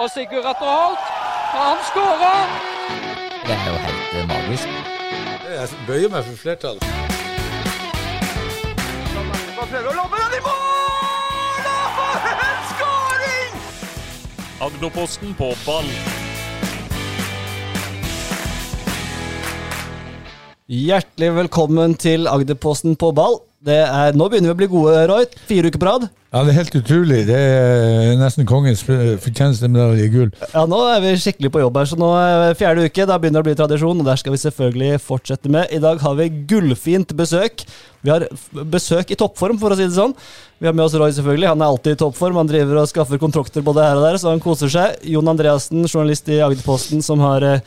Og Sigurd Atter Holt, han skårer! Det er jo helt eh, magisk. Jeg bøyer meg for flertallet. Prøver å lobbe den i mål! Og en skåring! Agderposten på ball. Hjertelig velkommen til Agderposten på ball. Det er, nå begynner vi å bli gode, Roy. Fire uker på rad. Ja, det er helt utrolig. Det er nesten kongens fortjenestemedalje i gull. Ja, Nå er vi skikkelig på jobb her, så nå er fjerde uke. Da begynner det å bli tradisjon, og der skal vi selvfølgelig fortsette med. I dag har vi gullfint besøk. Vi har besøk i toppform, for å si det sånn. Vi har med oss Roy, selvfølgelig. Han er alltid i toppform. Han driver og skaffer kontrakter både her og der, så han koser seg. Jon Andreassen, journalist i Agderposten, som har eh,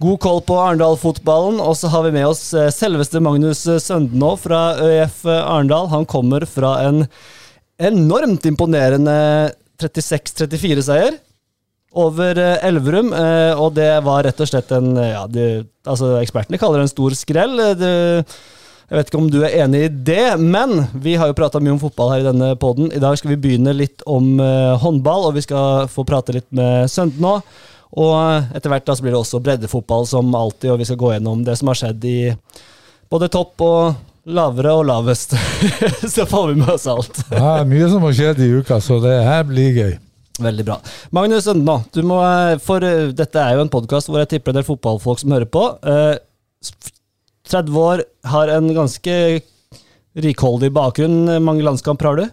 god koll på Arendal-fotballen. Og så har vi med oss eh, selveste Magnus Søndenå fra ØIF Arendal. Han kommer fra en enormt imponerende 36-34-seier over eh, Elverum, eh, og det var rett og slett en eh, ja, de, altså Ekspertene kaller det en stor skrell. Det, jeg vet ikke om du er enig i det, men vi har jo prata mye om fotball her i denne poden. I dag skal vi begynne litt om håndball, og vi skal få prate litt med Sønden nå. Og etter hvert da så blir det også breddefotball som alltid, og vi skal gå gjennom det som har skjedd i både topp og lavere og lavest. så får vi med oss alt. Ja, mye som har skjedd i uka, så det her blir gøy. Veldig bra. Magnus Øndenå, du må, eh, for eh, dette er jo en podkast hvor jeg tipper en del fotballfolk som hører på. Eh, 30 år, har en ganske rikholdig bakgrunn. Mange landskamper har du?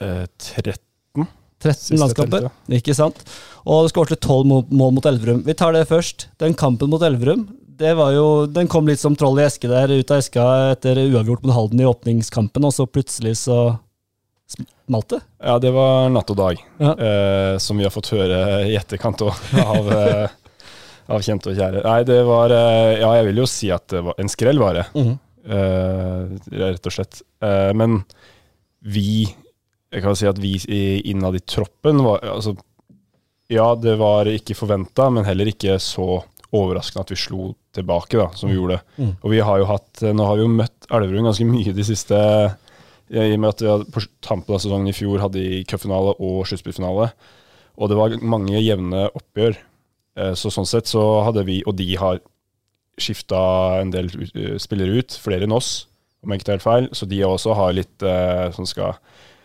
Eh, 13. 13 Siste landskamper, ikke sant? Og du skåret 12 mål, mål mot Elverum. Vi tar det først. Den kampen mot Elverum, det var jo, den kom litt som troll i eske der, ut av eska etter uavgjort mot Halden i åpningskampen, og så plutselig så smalt det. Ja, det var natt og dag, Ja. eh, som vi har fått høre i etterkant òg, av, eh, av kjente og kjære. Nei, det var eh, Ja, jeg vil jo si at det var en skrell, var det. Mhm. Eh, rett og slett. Eh, men vi Jeg kan si at vi innad i troppen var Altså, ja, det var ikke forventa, men heller ikke så overraskende at vi slo tilbake, da, som vi gjorde. Mm. Og vi har jo hatt Nå har vi jo møtt Elverum ganske mye de siste I og med at vi hadde, på tampen av sesongen i fjor hadde i cupfinale og sluttspillfinale. Og det var mange jevne oppgjør. Eh, Så sånn sett så hadde vi, og de har skifta en del eh, spillere ut, flere enn oss, om jeg ikke tar helt feil. Så de også har litt eh, som skal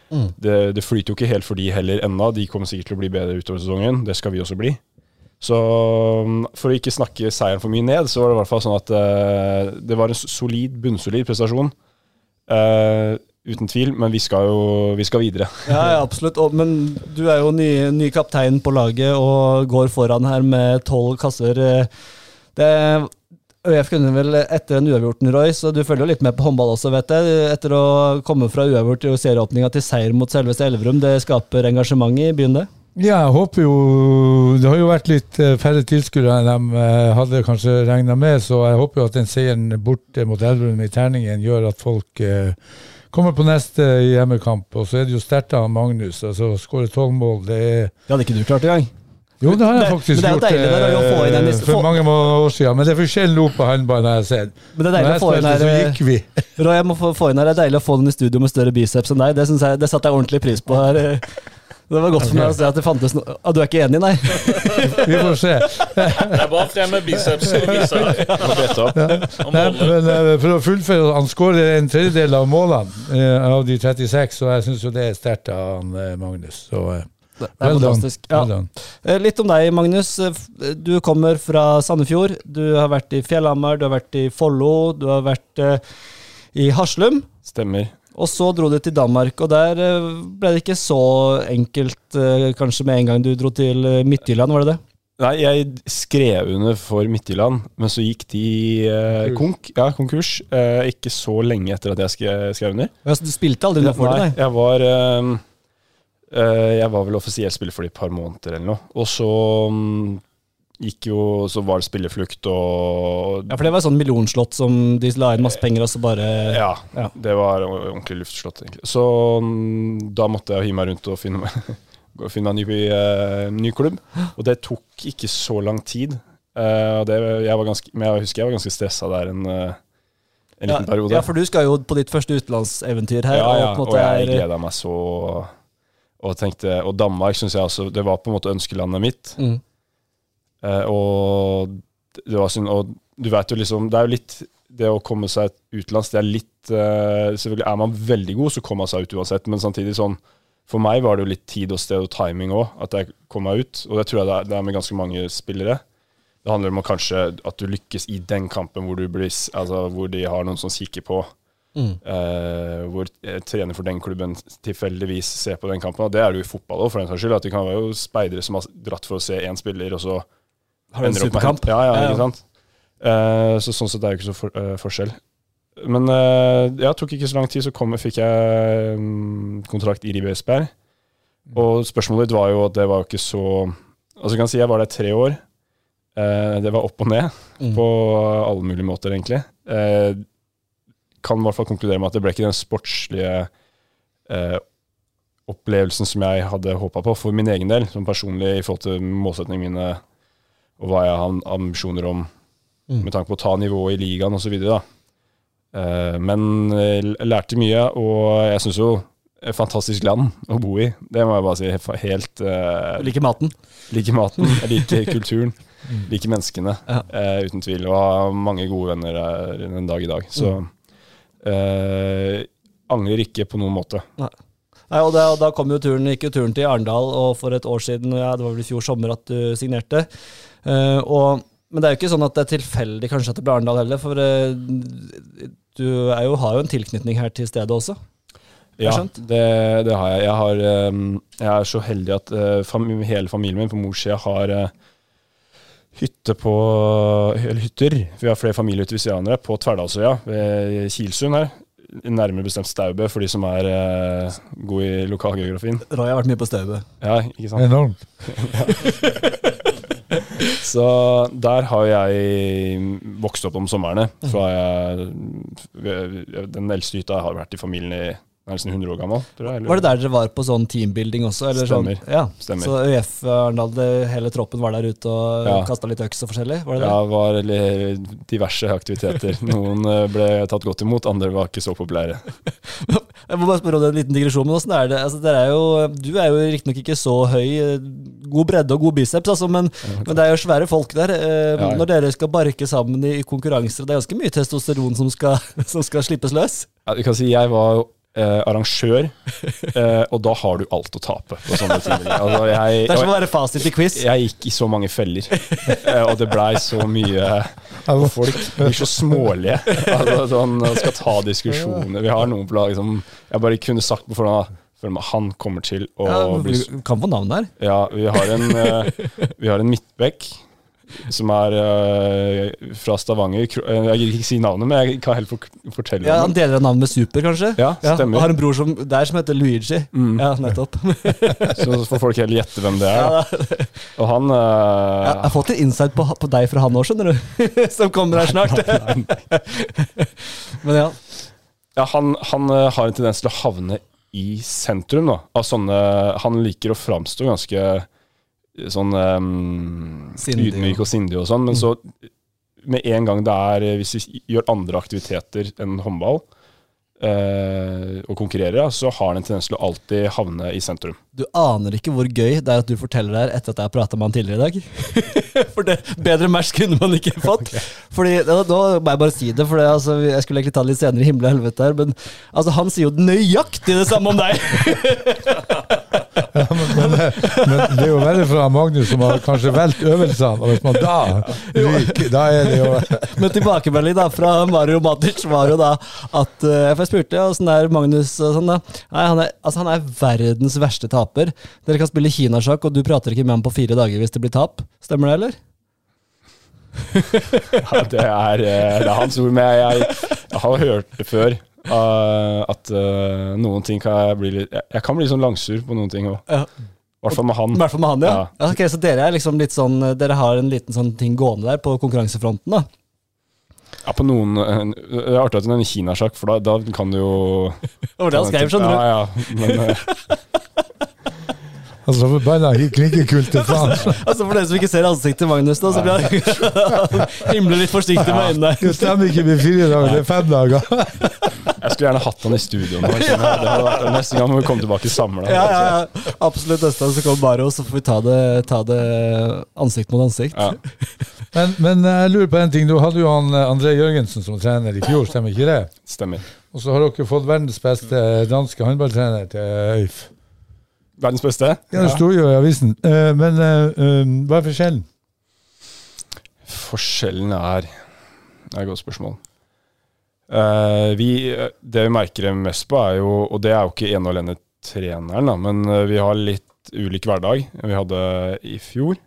Mm. det, det flyter jo ikke helt for de heller ennå. De kommer sikkert til å bli bedre utover sesongen. Det skal vi også bli. Så mm, for å ikke snakke seieren for mye ned, så var det i hvert fall sånn at uh, det var en solid, bunnsolid prestasjon. Uh, uten tvil, men vi skal jo vi skal videre. Ja, ja absolutt. Og, men du er jo ny, ny kaptein på laget og går foran her med tolv kasser. Eh, Det, ØF kunne vel etter en uavgjorten, Roy, så du følger jo litt med på håndball også, vet jeg. Etter å komme fra uavgjort i serieåpninga til seier mot selveste Elverum, det skaper engasjement i byen, det? Ja, jeg håper jo Det har jo vært litt eh, færre tilskuere enn de eh, hadde kanskje regna med, så jeg håper jo at den seieren borte mot Elverum i terningen gjør at folk eh, kommer på neste hjemmekamp. Og så er det jo sterkt av Magnus. altså Skåre tolv mål, det er Det hadde ikke du klart engang. Jo, det har jeg faktisk gjort eh, for mange år siden. Men det er forskjellig nå på håndball, har jeg sett. Men det er deilig å få inn her, gikk vi. Roy, jeg må få, få inn her, det er deilig å få den i studio med større biceps enn deg. Det, jeg, det satte jeg ordentlig pris på her. Det var godt for meg å se at det fantes noe ah, Du er ikke enig, nei? Vi får se. Jeg bare fremme biceps og viser og Nei, men eh, for å fullføre, Han skårer en tredjedel av målene eh, av de 36, og jeg syns jo det er sterkt av han, eh, Magnus. Så Det er well fantastisk. Ja. Eh, Litt om deg, Magnus. Du kommer fra Sandefjord. Du har vært i Fjellhamar, du har vært i Follo, du har vært i Haslum. Stemmer. Og så dro du til Danmark, og der eh, ble det ikke så enkelt eh, kanskje med en gang du dro til eh, Midtjylland, var det det? Nei, jeg skrev under for Midtjylland, men så gikk de eh, konk, ja, konkurs eh, ikke så lenge etter at jeg skrev, skrev under. Så du spilte aldri noe for det, Nei, jeg var eh, eh, Jeg var vel offisiell spiller for de et par måneder eller noe. Og så mm, gikk jo Så var det spilleflukt og Ja, for det var sånn millionslott som de la inn masse penger, og så bare Ja, Ja. det var ordentlig luftslott, egentlig. Så mm, da måtte jeg hive meg rundt og finne, finne en ny, eh, ny klubb. Og det tok ikke så lang tid. Eh, det, jeg var ganske, men jeg husker jeg var ganske stressa der en, eh, en ja, liten periode. ja, for du skal jo på ditt første utenlandseventyr her. ja, ja, og og jeg gleda meg så Og, tenkte, og Danmark synes jeg også Det var på en måte ønskelandet mitt. Mm. Eh, og det var synd Og du vet jo liksom Det er jo litt Det å komme seg utenlands, det er litt eh, Selvfølgelig er man veldig god, så kommer man seg ut uansett, men samtidig sånn For meg var det jo litt tid og sted og timing òg, at jeg kom meg ut. Og det tror jeg det er, det er med ganske mange spillere. Det handler om kanskje at du lykkes i den kampen hvor, du blir, altså, hvor de har noen som kikker på. Mm. Eh, hvor eh, trener for den klubben tilfeldigvis ser på den kampen. Og det er det jo i fotball òg, for den saks skyld. At det kan være jo speidere som har dratt for å se én spiller, og så Har en superkamp? Ja, ja, ikke sant. Eh, så sånn sett er det ikke så for, eh, forskjell. Men uh, ja, tok ikke så lang tid, så kom, fikk jeg mm, kontrakt i Ribesberg. Og spørsmålet ditt var jo at det var ikke så Altså jeg kan si jeg var der tre år. Eh, det var opp og ned Mm. på alle mulige måter, egentlig. Eh, kan i hvert fall konkludere med at det ble ikke den sportslige eh, opplevelsen som jeg hadde håpa på for min egen del, som personlig i forhold til målsettingene mine og hva jeg har ambisjoner om Mm. med tanke på å ta nivået i ligaen osv. Uh, men jeg lærte mye, og jeg syns jo et fantastisk land å bo i. Det må jeg bare si. Helt uh, Liker maten. Liker maten, jeg liker kulturen, liker menneskene. Ja. uh, uten tvil. Og har mange gode venner der en dag i dag. Så uh, angrer ikke på noen måte. Nei, og da, og da kom jo turen, gikk jo turen til Arendal, og for et år siden, ja, det var vel i fjor sommer at du signerte. Eh, og, men det er jo ikke sånn at det er tilfeldig kanskje at det blir Arendal heller, for uh, du er jo, har jo en tilknytning her til stedet også. Ja, det, det har jeg. Jeg, har, uh, jeg er så heldig at fam hele familien min på mors side har hytte på Eller hytter. Vi har flere familiehytter ved siden av på Tverdalsøya ved Kilsund her. Nærmere bestemt Staubø, for de som er eh, gode i lokalgeografien. Roy har vært mye på Staubø. Ja, ikke sant? Enormt. Så der har jeg vokst opp om somrene. Jeg, den eldste hytta har vært i familien i nesten 100 år gammel. Tror jeg. Var det der dere var på sånn teambuilding også? Eller Stemmer. Sånn? Ja. Stemmer. Så ØF Arendal, hele troppen var der ute og Ja. kasta litt øks og forskjellig? Var det Ja, det var eller, diverse aktiviteter. Noen eh, ble tatt godt imot, andre var ikke så populære. Jeg må bare spørre om det en liten digresjon, men hvordan er det? Altså, er jo, du er jo riktignok ikke så høy. eh, God bredde og god biceps, altså, men, men det er jo svære folk der. Eh, Ja, ja. Når dere skal barke sammen i, i konkurranser, det er ganske mye testosteron som skal, som skal slippes løs? Ja, du kan si jeg var eh, arrangør, eh, og da har du alt å tape på sånne. Altså, jeg, Det er som å være fasit i quiz. jeg gikk i så mange feller, eh, og det blei så mye og Folk blir så smålige. Altså, sånn, skal ta diskusjoner. Vi har noen på laget som jeg bare kunne sagt på forhånd Han kommer til å Ja, bli kan få navn der. Ja, vi har en, eh, vi har en midtbekk som er uh, fra Stavanger. Eh, Jeg gir ikke si navnet, men jeg kan heller fort- fortelle Ja, Han deler av navnet med Super, kanskje? Ja, stemmer. og har en bror som, der som heter Luigi. Mm. Ja, nettopp. Så får folk heller gjette hvem det er. Ja, Da. Og han eh, Jeg har fått litt insight på, på deg fra han òg, skjønner du. Som kommer her snart. Men ja. Ja, han, han har en tendens til å havne i sentrum da, av sånne Han liker å framstå ganske sånn um, Sindig, ydmyk og sindig og sånn, men så med en gang det er eh, Hvis vi gjør andre aktiviteter enn håndball eh, og konkurrerer, så har han en tendens til å alltid havne i sentrum. Du aner ikke hvor gøy det er at du forteller det her etter at jeg prata med han tidligere i dag. For det, bedre match kunne man ikke fått. Fordi, da, da må jeg bare si det, for det, altså, jeg skulle egentlig ta det litt senere i himmel og helvete her, men altså, han sier jo nøyaktig det samme om deg! Ja, men, men, men det er jo verre fra Magnus, som har kanskje valgt øvelsene. Og hvis man da ryker, da er det jo Men tilbakemelding da fra Mario Matic var jo da at eh, For jeg spurte ja, åssen er Magnus og sånn da. Nei, han er, altså, han er verdens verste taper. Dere kan spille kinasjakk, og du prater ikke med ham på fire dager hvis det blir tap. Stemmer det, eller? Ja, det, er, eh, det er hans ord, men jeg, jeg, jeg har hørt det før. Eh, at uh, noen ting kan jeg bli litt Jeg, jeg kan bli sånn langsur på noen ting òg. Ja. I hvert fall med han. hvert fall med han, ja. Ja. ok, så dere er liksom litt sånn Dere har en liten sånn ting gående der på konkurransefronten, da. Ja, på noen eh, Det er artig at det er en kinasjakk, for da, da kan du jo Det var det han skrev, skjønner du. Ja, ja, men eh, altså, forbanna klinkekult til faen. Altså For dere som ikke ser ansiktet til Magnus, da, så blir han himler litt forsiktig med øynene. Det stemmer ikke med fire dager, det er fem dager. Jeg skulle gjerne hatt han i studio nå. Det hadde vært, neste gang må vi komme tilbake samla. Ja, ja, ja. Absolutt. Neste gang så kommer Baro, så får vi ta det, ta det ansikt mot ansikt. Ja. Men, men jeg lurer på en ting. Du hadde jo han eh, André Jørgensen som trener i fjor, stemmer ikke det? Stemmer. Og så har dere fått verdens beste danske håndballtrener til Øyf. Verdens beste? Ja, det sto jo i avisen. Eh, Men eh, eh, hva er forskjellen? Forskjellen er Det er et godt spørsmål. Eh, vi, det vi merker mest på, er jo Og det er jo ikke ene og alene treneren, da, men eh, vi har litt ulik hverdag enn vi hadde i fjor.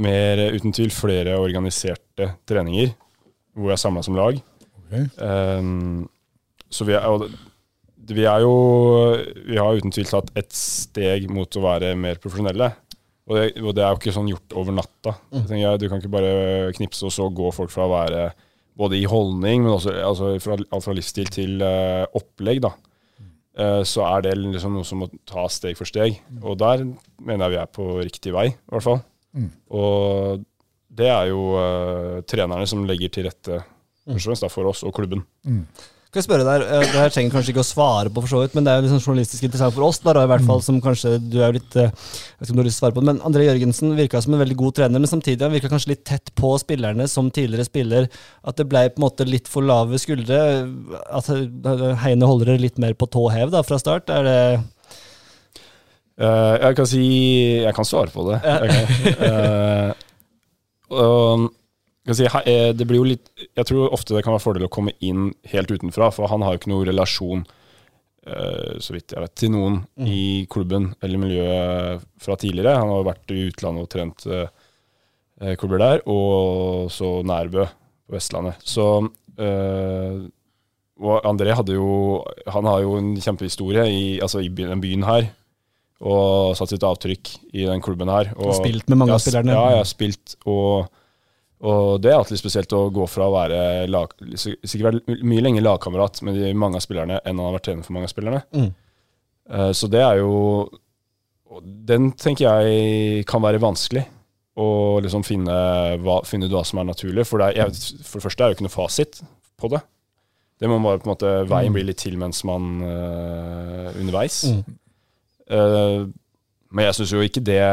Mer, uten tvil flere organiserte treninger hvor vi er samla som lag. Okay. Um, så vi er, vi er jo Vi har uten tvil tatt et steg mot å være mer profesjonelle. Og det, og det er jo ikke sånn gjort over natta. Jeg du kan ikke bare knipse og så gå folk fra å være både i holdning, men også altså fra, alt fra livsstil til uh, opplegg. da. uh, så er det liksom noe som må ta steg for steg. Og der mener jeg vi er på riktig vei, i hvert fall. Og det er jo uh, trenerne som legger til rette da, for oss og klubben. Skal jeg spørre deg, eh, Det her trenger kanskje ikke å svare på, for så vidt, men det er jo liksom journalistisk interessant for oss. Da, i hvert fall som kanskje Du er jo litt eh, Jeg vet ikke om du har lyst til å svare på det, men André Jørgensen virka som en veldig god trener, men samtidig han virka kanskje litt tett på spillerne som tidligere spiller. At det ble på en måte litt for lave skuldre. At Heine holder det litt mer på tå hev da, fra start. Er det uh, jeg kan si Jeg kan svare på det. Okay. uh, kan si, eh, det blir jo litt Jeg tror ofte det kan være fordel å komme inn helt utenfra, for han har jo ikke noen relasjon, eh, så vidt jeg vet, til noen i klubben eller miljøet fra tidligere. Han har vært i utlandet og trent eh, klubber der, og så Nærbø på Vestlandet. Så eh, og André hadde jo Han har jo en kjempehistorie i, altså i den byen her og satt sitt avtrykk i den klubben her. Og, Og spilt med mange av ja, spillerne. Ja, jeg har spilt, og, og det er alltid spesielt å gå fra å være lag, sikkert vært mye lenger lagkamerat med de mange av spillerne enn han har vært trener for mange av spillerne. Mm. Eh, så det er jo Den tenker jeg kan være vanskelig. Å liksom finne, hva, finne ut hva som er naturlig. For det, er, jeg, for det første er det jo ikke noe fasit på det. Det må bare på en måte Veien blir litt til mens man uh, underveis. Mm. Uh, men jeg syns jo ikke det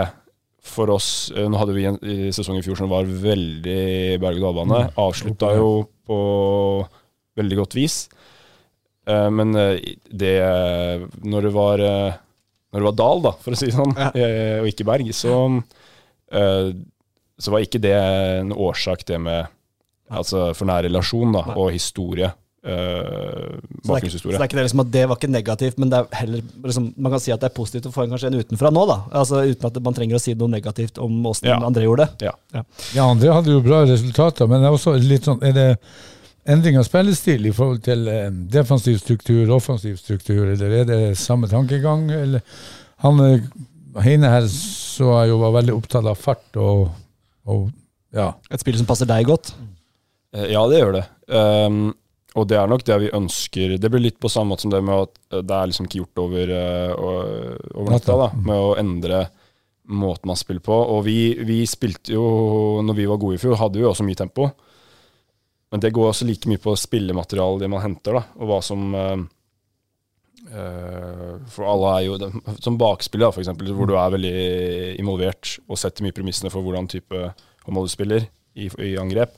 for oss eh, Nå hadde vi en sesong i fjor som var veldig berg-og-dal-bane. Mm. Avslutta jo på veldig godt vis. Eh, men eh, det Når det var Når det var dal, da, for å si det sånn, og ikke berg, så Så var ikke det en årsak, det med Altså for nær relasjon da, og historie. Eh, Så det, er, ikke- så det er ikke det liksom at det var ikke negativt, men det er heller liksom, man kan si at det er positivt å få en kanskje en utenfra nå, da. Altså Uten at man trenger å si noe negativt om åssen Ja. André gjorde det. Ja. Ja, André hadde jo bra resultater, men det er også litt sånn Er det endring av spillestil i forhold til eh, defensiv struktur, offensiv struktur, eller er det samme tankegang? Eller han eh, Heine her så jeg jo var veldig opptatt av fart og, og ja. Et spill som passer deg godt. Eh, Ja, det gjør det. Um, og det er nok det vi ønsker. Det blir litt på samme måte som det med at eh, det er liksom ikke gjort over, eh, over natta, da, med å endre måten man spiller på. Og vi, vi spilte jo, når vi var gode i fjor, hadde vi også mye tempo. Men det går også like mye på spillematerialet det man henter, da, og hva som Uh, For alle er jo Som bakspiller, f.eks., hvor du er veldig involvert og setter mye premissene for hvordan type håndball du spiller i, i angrep,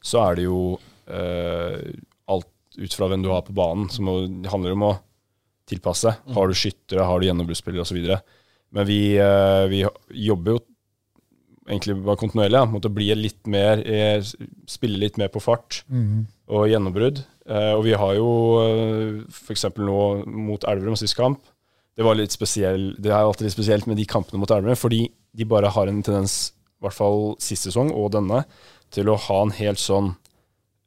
så er det jo eh, alt ut fra hvem du har på banen. Det handler om å tilpasse. Har du skyttere, har du gjennombruddsspillere osv. Men vi, eh, vi jobber jo egentlig bare kontinuerlig ja, mot å bli litt mer eh, Spille litt mer på fart og gjennombrudd. Eh, og vi har jo f.eks. nå mot Elverum sist kamp. Det var litt spesiell, det er alltid litt spesielt med de kampene mot Elverum, fordi de bare har en tendens, i hvert fall sist sesong og denne, til å ha en helt sånn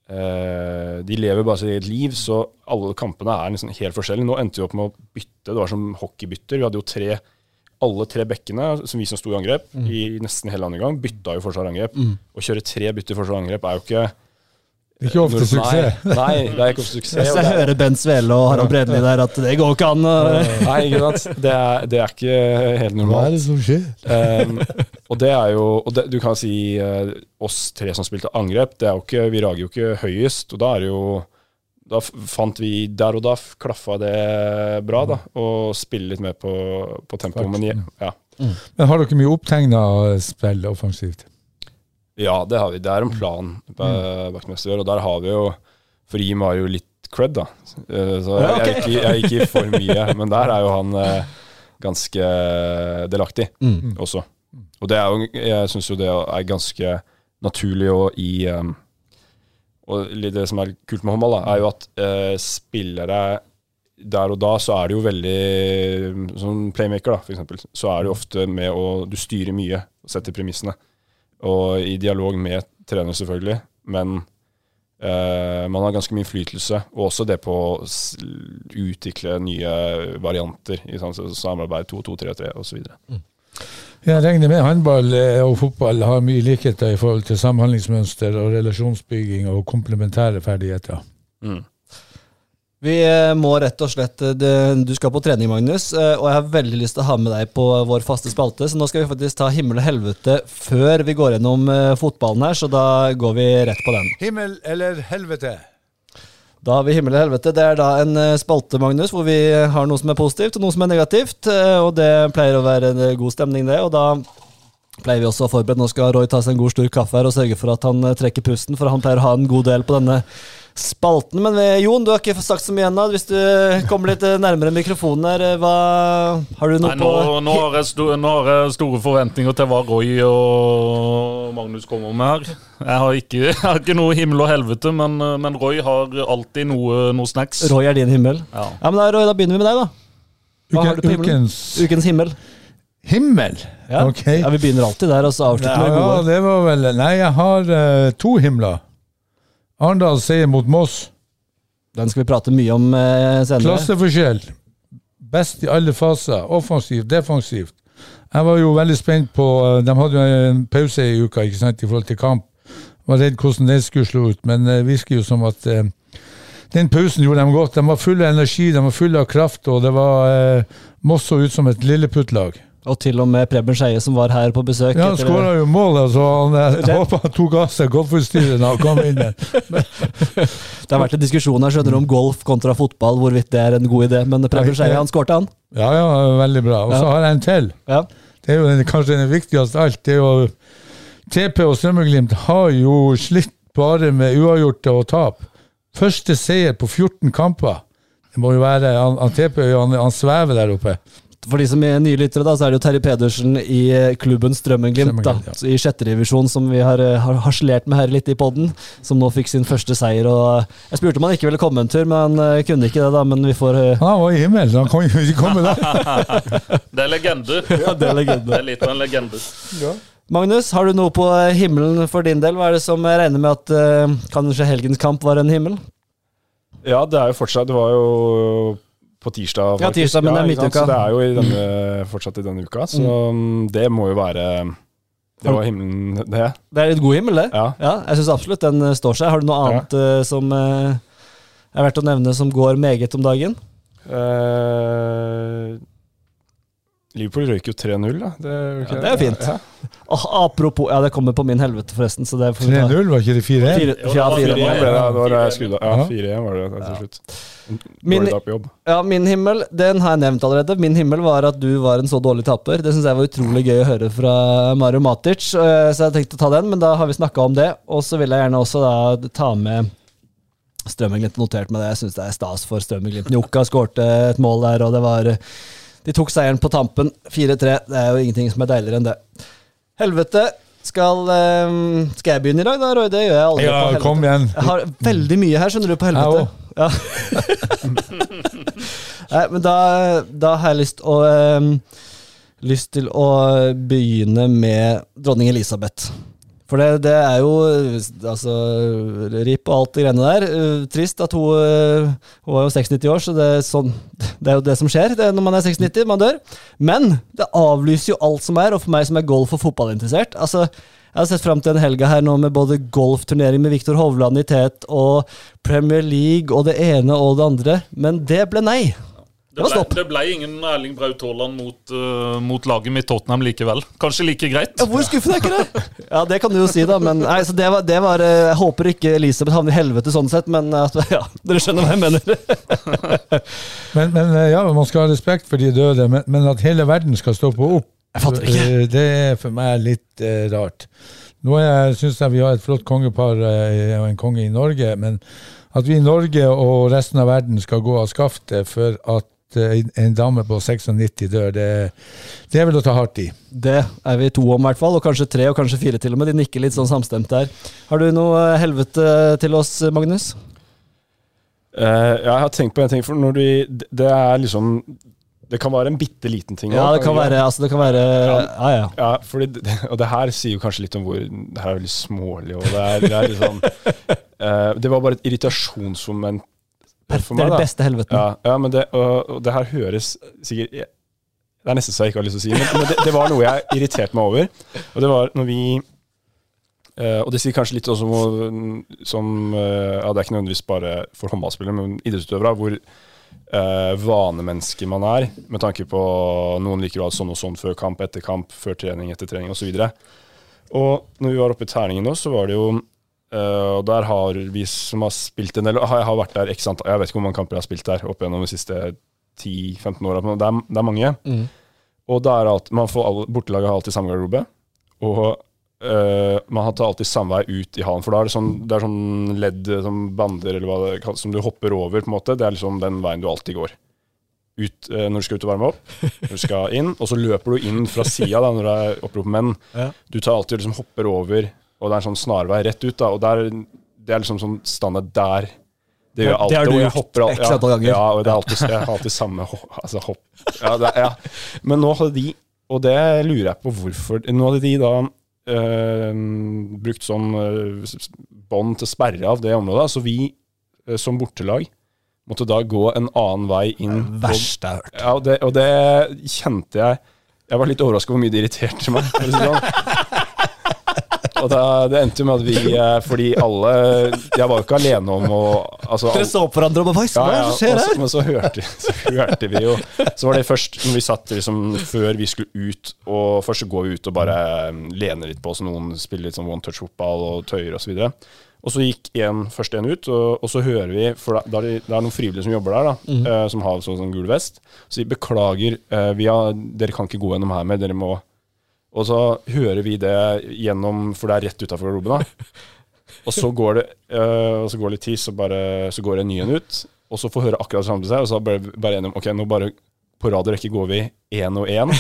De lever bare sitt eget liv, så alle kampene er liksom helt forskjellige. Nå endte vi opp med å bytte, det var som hockeybytter. Vi hadde jo tre alle tre bekkene, som vi som sto i angrep, i nesten hele andre gang, bytta jo forsvar og angrep. Å kjøre tre bytter forsvar og angrep er jo ikke Ikke ofte Nei, suksess. Nei, det er ikke ofte suksess. Hvis jeg er- hører Bent Svele og Harald Bredli der at det går ikke an Nei, ikke sant. Det er, det er ikke helt Hva er det som skjer? Um, og det er jo og det, Du kan si eh, oss tre som spilte angrep, det er jo ikke, vi rager jo ikke høyest. Og da er det jo da fant vi der og da klaffa det bra, da. Og spille litt mer på, på tempo. Men ja, ja. Men har dere mye opptegna spill offensivt? Ja, det har vi. Det er en plan ba- bak neste år, og der har vi jo For Jim har jo litt cred, da. Eh, Så jeg, er ikke, jeg ikke for mye, men der er jo han eh, ganske delaktig Mm. også. Og det er jo, jeg syns jo det er ganske naturlig å i um, Og det som er kult med håndball, da, er jo at eh, spillere der og da så er det jo veldig Som playmaker, da, for eksempel, så er det jo ofte med å Du styrer mye og setter premissene. Og i dialog med trener, selvfølgelig, men eh, man har ganske mye innflytelse. Og også det på å utvikle nye varianter i samarbeid 2-2-3-3 osv. Jeg regner med håndball eh, og fotball har mye likheter i forhold til samhandlingsmønster og relasjonsbygging og komplementære ferdigheter. Mm. Vi eh, må rett og slett eh, Du skal på trening, Magnus, eh, og jeg har veldig lyst til å ha med deg på vår faste spalte, så nå skal vi faktisk ta himmel og helvete før vi går gjennom fotballen her, så da går vi rett på den. Himmel eller helvete? Da har vi himmel og helvete. Det er da en spalte, Magnus, hvor vi har noe som er positivt og noe som er negativt, og det pleier å være en god stemning, det, og da pleier vi også å forberede. Nå skal Roy ta seg en god stor kaffe her og sørge for at han trekker pusten, for han pleier å ha en god del på denne spalten. Men eh, Jon, du har ikke sagt så mye ennå. Hvis du kommer litt eh, nærmere mikrofonen her, eh, hva Har du noe Nei, nå, på nå, har jeg sto, nå har jeg store forventninger til hva Roy og Magnus kommer med her. Jeg har ikke, jeg har ikke noe himmel og helvete, men, men Roy har alltid noe, noe snacks. Roy er din himmel? Ja. Ja, men da, Roy, da begynner vi med deg, da. Hva har du på himmelen? Ukens Ukens himmel. himmel? Ja. Okay. ja, Vi begynner alltid der, og så avslutter Ja, vi med ja, det var vel Nei, jeg har uh, to himler. Arendal seier mot Moss. Den skal vi prate mye om eh, senere. Klasseforskjell. Best i alle faser. Offensivt, defensivt. Jeg var jo veldig spent på eh, De hadde jo en pause i uka ikke sant, i forhold til kamp. Var redd hvordan det skulle slå ut, men det virker jo som at eh, den pausen gjorde dem godt. De var fulle av energi, de var fulle av kraft, og det var eh, Moss så ut som et lilleputtlag. Og til og med Preben Skeie, som var her på besøk. Ja, han skåra jo mål, så Han, jeg, jeg håper han tok av seg golfutstyret da han kom inn der. Det har vært en diskusjon her skjønner du, om golf kontra fotball, hvorvidt det er en god idé. Men Preben Skeie han skårte, han. Ja, ja, veldig bra. Og så Ja. har jeg en til. Ja. Det er jo den, kanskje den viktigste av alt. Det er jo TP og Strømmeglimt har jo slitt bare med uavgjorte og tap. Første seier på 14 kamper. Det må jo være Han, han TP han, han svever der oppe. For de som er nye lyttere, da, så er det jo Terje Pedersen i eh, klubben Strømmen-Glimt. ja. I sjetterevisjon, som vi har, eh, har harselert med her litt i podden. Som nå fikk sin første seier. og eh, Jeg spurte om han ikke ville komme en tur, men han kunne ikke det. da, Men vi får Han var i himmelen, han kan jo ikke komme da. Det er legende. Ja, det er legende. Det er litt av en legende. Magnus, har du noe på himmelen for din del? Hva er det som jeg regner med at uh, kanskje helgens kamp var en himmel? Ja, det er jo fortsatt Det var jo på tirsdag. Ja, tirsdag, men det er midtuka. Så det er jo i denne, fortsatt i denne uka. Så mm, det må jo være Det var himmelen, det. Det er litt god himmel, det. Ja. Ja, jeg syns absolutt den eh, står seg. Har du noe annet ja. som eh, er verdt å nevne som går meget om dagen? Eh, Liverpool røyk jo 3-0, da. Det, er jo Ja, det er fint. Ja. Oh, apropos Ja, det kommer på min helvete, forresten. Så det får vi ta. 3-0, var ikke det 4-1? Fire- Jo, det Ja, var fire. fire. Ja, ble det, var av. Ja, Ja. 4-1 var det til slutt. Min-. Ja, min himmel, den har jeg nevnt allerede. Min himmel var at du var en så dårlig taper. Det syns jeg var utrolig gøy å høre fra Mario Matic, eh, så jeg tenkte å ta den, men da har vi snakka om det. Og så vil jeg gjerne også da ta med Strømmen-Glimt notert med det. Jeg syns det er stas for Strømmen-Glimt. Njoka skårte et mål der, og det var De tok seieren på tampen. 4-3. Det er jo ingenting som er deiligere enn det. Helvete. Skal, eh, skal jeg begynne i dag, da, Roy? Det gjør jeg aldri. Ja, kom igjen. Jeg har veldig mye her, skjønner du, på helvete. Ja. Nei, men da, da har jeg lyst å ehm, Lyst til å begynne med dronning Elisabeth. For det, det er jo altså, RIP og alt det greiene der. Uh, trist at hun, uh, hun var jo 96 år, så det er, sånn, det er jo det som skjer det når man er 96, man dør. Men det avlyser jo alt som er, og for meg som er golf- og fotballinteressert altså, Jeg har sett fram til en helga her nå med både golfturnering med Viktor Hovland i tet og Premier League og det ene og det andre, men det ble nei. Det var ble, det ble ingen Erling Braut Haaland mot, uh, mot laget mitt Tottenham likevel. Kanskje like greit. Ja, hvor skuffende er ikke det? Ja, det kan du jo si, da. Men nei, så det var, det var eh, Jeg håper ikke Elisabeth havner i helvete sånn sett, men ja, dere skjønner hva jeg mener. Men, men eh, ja, man skal ha respekt for de døde, men, men at hele verden skal stoppe opp, Jeg fatter ikke. eh, det er for meg litt eh, rart. Nå syns jeg vi har et flott kongepar eh, og en konge i Norge, men at vi i Norge og resten av verden skal gå av skaftet for at eh, en dame på 96 dør, det, det er vel å ta hardt i. Det er vi to om, i hvert fall. Og kanskje tre, og kanskje fire til og med. De nikker litt sånn samstemt der. Har du noe eh, helvete til oss, Magnus? Uh, ja, jeg har tenkt på en ting, for når du det- er liksom Det kan være en bitte liten ting. Ja, det kan være Altså, det kan være Ja, ja. Ja, fordi, det- og det her sier jo kanskje litt om hvor Det her er veldig smålig, og det er, det er litt sånn eh, Det var bare et irritasjonsmoment for Det er det beste helveten. Ja, ja men det, og, og det her høres sikkert Det er nesten så jeg ikke har lyst til å si men, men det, det var noe jeg irriterte meg over. Og det var når vi uh, Og det sier kanskje litt også om som uh, Ja, det er ikke nødvendigvis bare for håndballspillere, men idrettsutøvere, hvor uh, vanemenneske man er, med tanke på noen liker å ha sånn og sånn før kamp, etter kamp, før trening, etter trening osv. Og, og når vi var oppe i Terningen nå, så var det jo eh, og der har vi som har spilt en del Jeg har vært der ikke sant Jeg vet ikke hvor mange kamper jeg har spilt der opp gjennom de siste 10-15 åra, det er, det er mange. Mm. Og da er alt, man får alle, Bortelaget har alltid samme garderobe. Og uh, man har alltid samme vei ut i hallen. For da er det sånn, det er sånn ledd, sånn bander eller hva det kalles, som du hopper over. på en måte. Det er liksom den veien du alltid går. Ut uh, når du skal ut og varme opp. Når du skal inn, Og så løper du inn fra sida når det er opprop menn. Ja. Du tar alltid liksom hopper over, og det er en sånn snarvei rett ut. da, og der, Det er liksom sånn standard der. Det gjør jeg Det har du gjort hopper al- x antall ganger. Ja, og det er alltid, jeg har alltid samme altså, hopp. Ja, det, ja. Men nå hadde de, og det lurer jeg på hvorfor Nå hadde de da øh, brukt sånn øh, bånd til sperre av det området, så vi øh, som bortelag måtte da gå en annen vei inn. på- Verst jeg har hørt. ja, og det, og det kjente jeg Jeg var litt overraska hvor mye det irriterte meg. for å si det sånn. Og det, det endte jo med at vi eh, Fordi alle Jeg var jo ikke alene om å altså, Dere så på hverandre og bare Hva ja, det som skjer her? Men så hørte, så hørte vi jo Så var det først når vi satt liksom før vi skulle ut, og først så går vi ut og bare eh, lener litt på oss, noen spiller litt sånn one touch-fotball og tøyer osv. Og, og så gikk en, først en ut, og, og så hører vi For da, da er det, det er noen frivillige som jobber der, da, eh, som har sånn, sånn gul vest. Så de beklager, uh, vi har, dere kan ikke gå gjennom her mer, dere må Og så hører vi det gjennom, for det er rett utafor garderoben. Og så går det øh, og så går det litt tid, så, bare, så går en ny en ut. Og så får høre akkurat det samme til seg, og så bare, bare enige om ok, nå bare på rad rekke går vi én og én.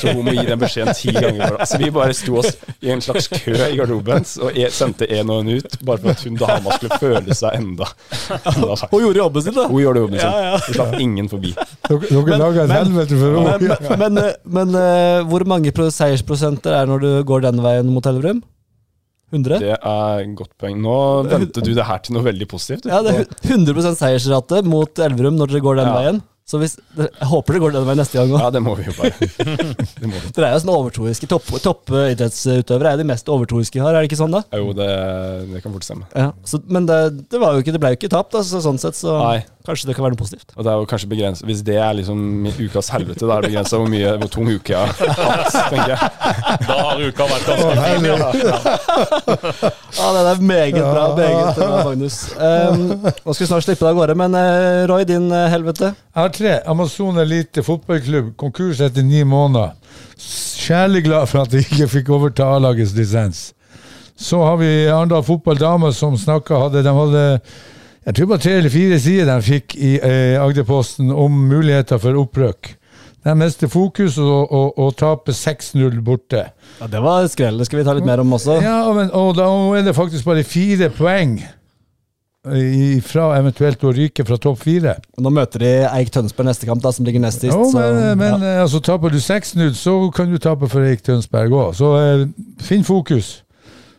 Så hun må gi den beskjeden ti ganger. Så vi bare sto oss i en slags kø i garderoben og e- sendte én og en ut, bare for at hun dama skulle føle seg enda, enda Hun gjorde jobben sin, da. Hun gjorde jobben sin. Ja, ja. Hun slapp ingen forbi. Dere, lager et men- helvete for Men, henne. men, men, eh, men eh, hvor mange seiersprosenter er når du går den veien mot Elverum? 100? Det er et godt poeng. Nå vendte du det her til noe veldig positivt. Ja, det er 100% seiersrate mot Elverum når dere går den Ja. veien. Så hvis, jeg håper det går den veien neste gang òg. Ja, det må vi jo bare. Det må vi. Dere er jo sånn overtroiske. Topp, toppidrettsutøvere er de mest overtroiske vi har, er det ikke sånn, da? Jo, det, det kan fort stemme. Ja. Så, men det, det, var jo ikke, det ble jo ikke tapt, altså, sånn sett så Nei. Kanskje det kan være noe positivt. Og det er jo kanskje begrenset Hvis det er liksom ukas helvete, da er det begrensa hvor mye hvor tung uke jeg har hatt, tenker jeg. Da har uka vært ganske fin. Ja. Ja, det er meget bra, meget bra, Magnus. Um, nå skal vi snart slippe deg av gårde, men uh, Roy, din uh, helvete? Jeg har tre. Amazon Elite fotballklubb, konkurs etter ni måneder. Kjærlig glad for at de ikke fikk overta A-lagets lisens. Så har vi Arendal Fotball Damer som snakka hadde, De hadde jeg tror det var tre eller fire sider de fikk i eh, Agderposten om muligheter for opprøk. De mister fokus og, og, og taper 6-0 borte. Ja, Det var skrell, det skal vi ta litt mer om også. Ja, men, og da er det faktisk bare fire poeng fra eventuelt å ryke fra topp fire. Nå møter de Eik Tønsberg neste kamp, da, som ligger nest sist. Jo, så, men, men ja. eh, altså, taper du 6-0, så kan du tape for Eik Tønsberg òg. Så eh, finn fokus.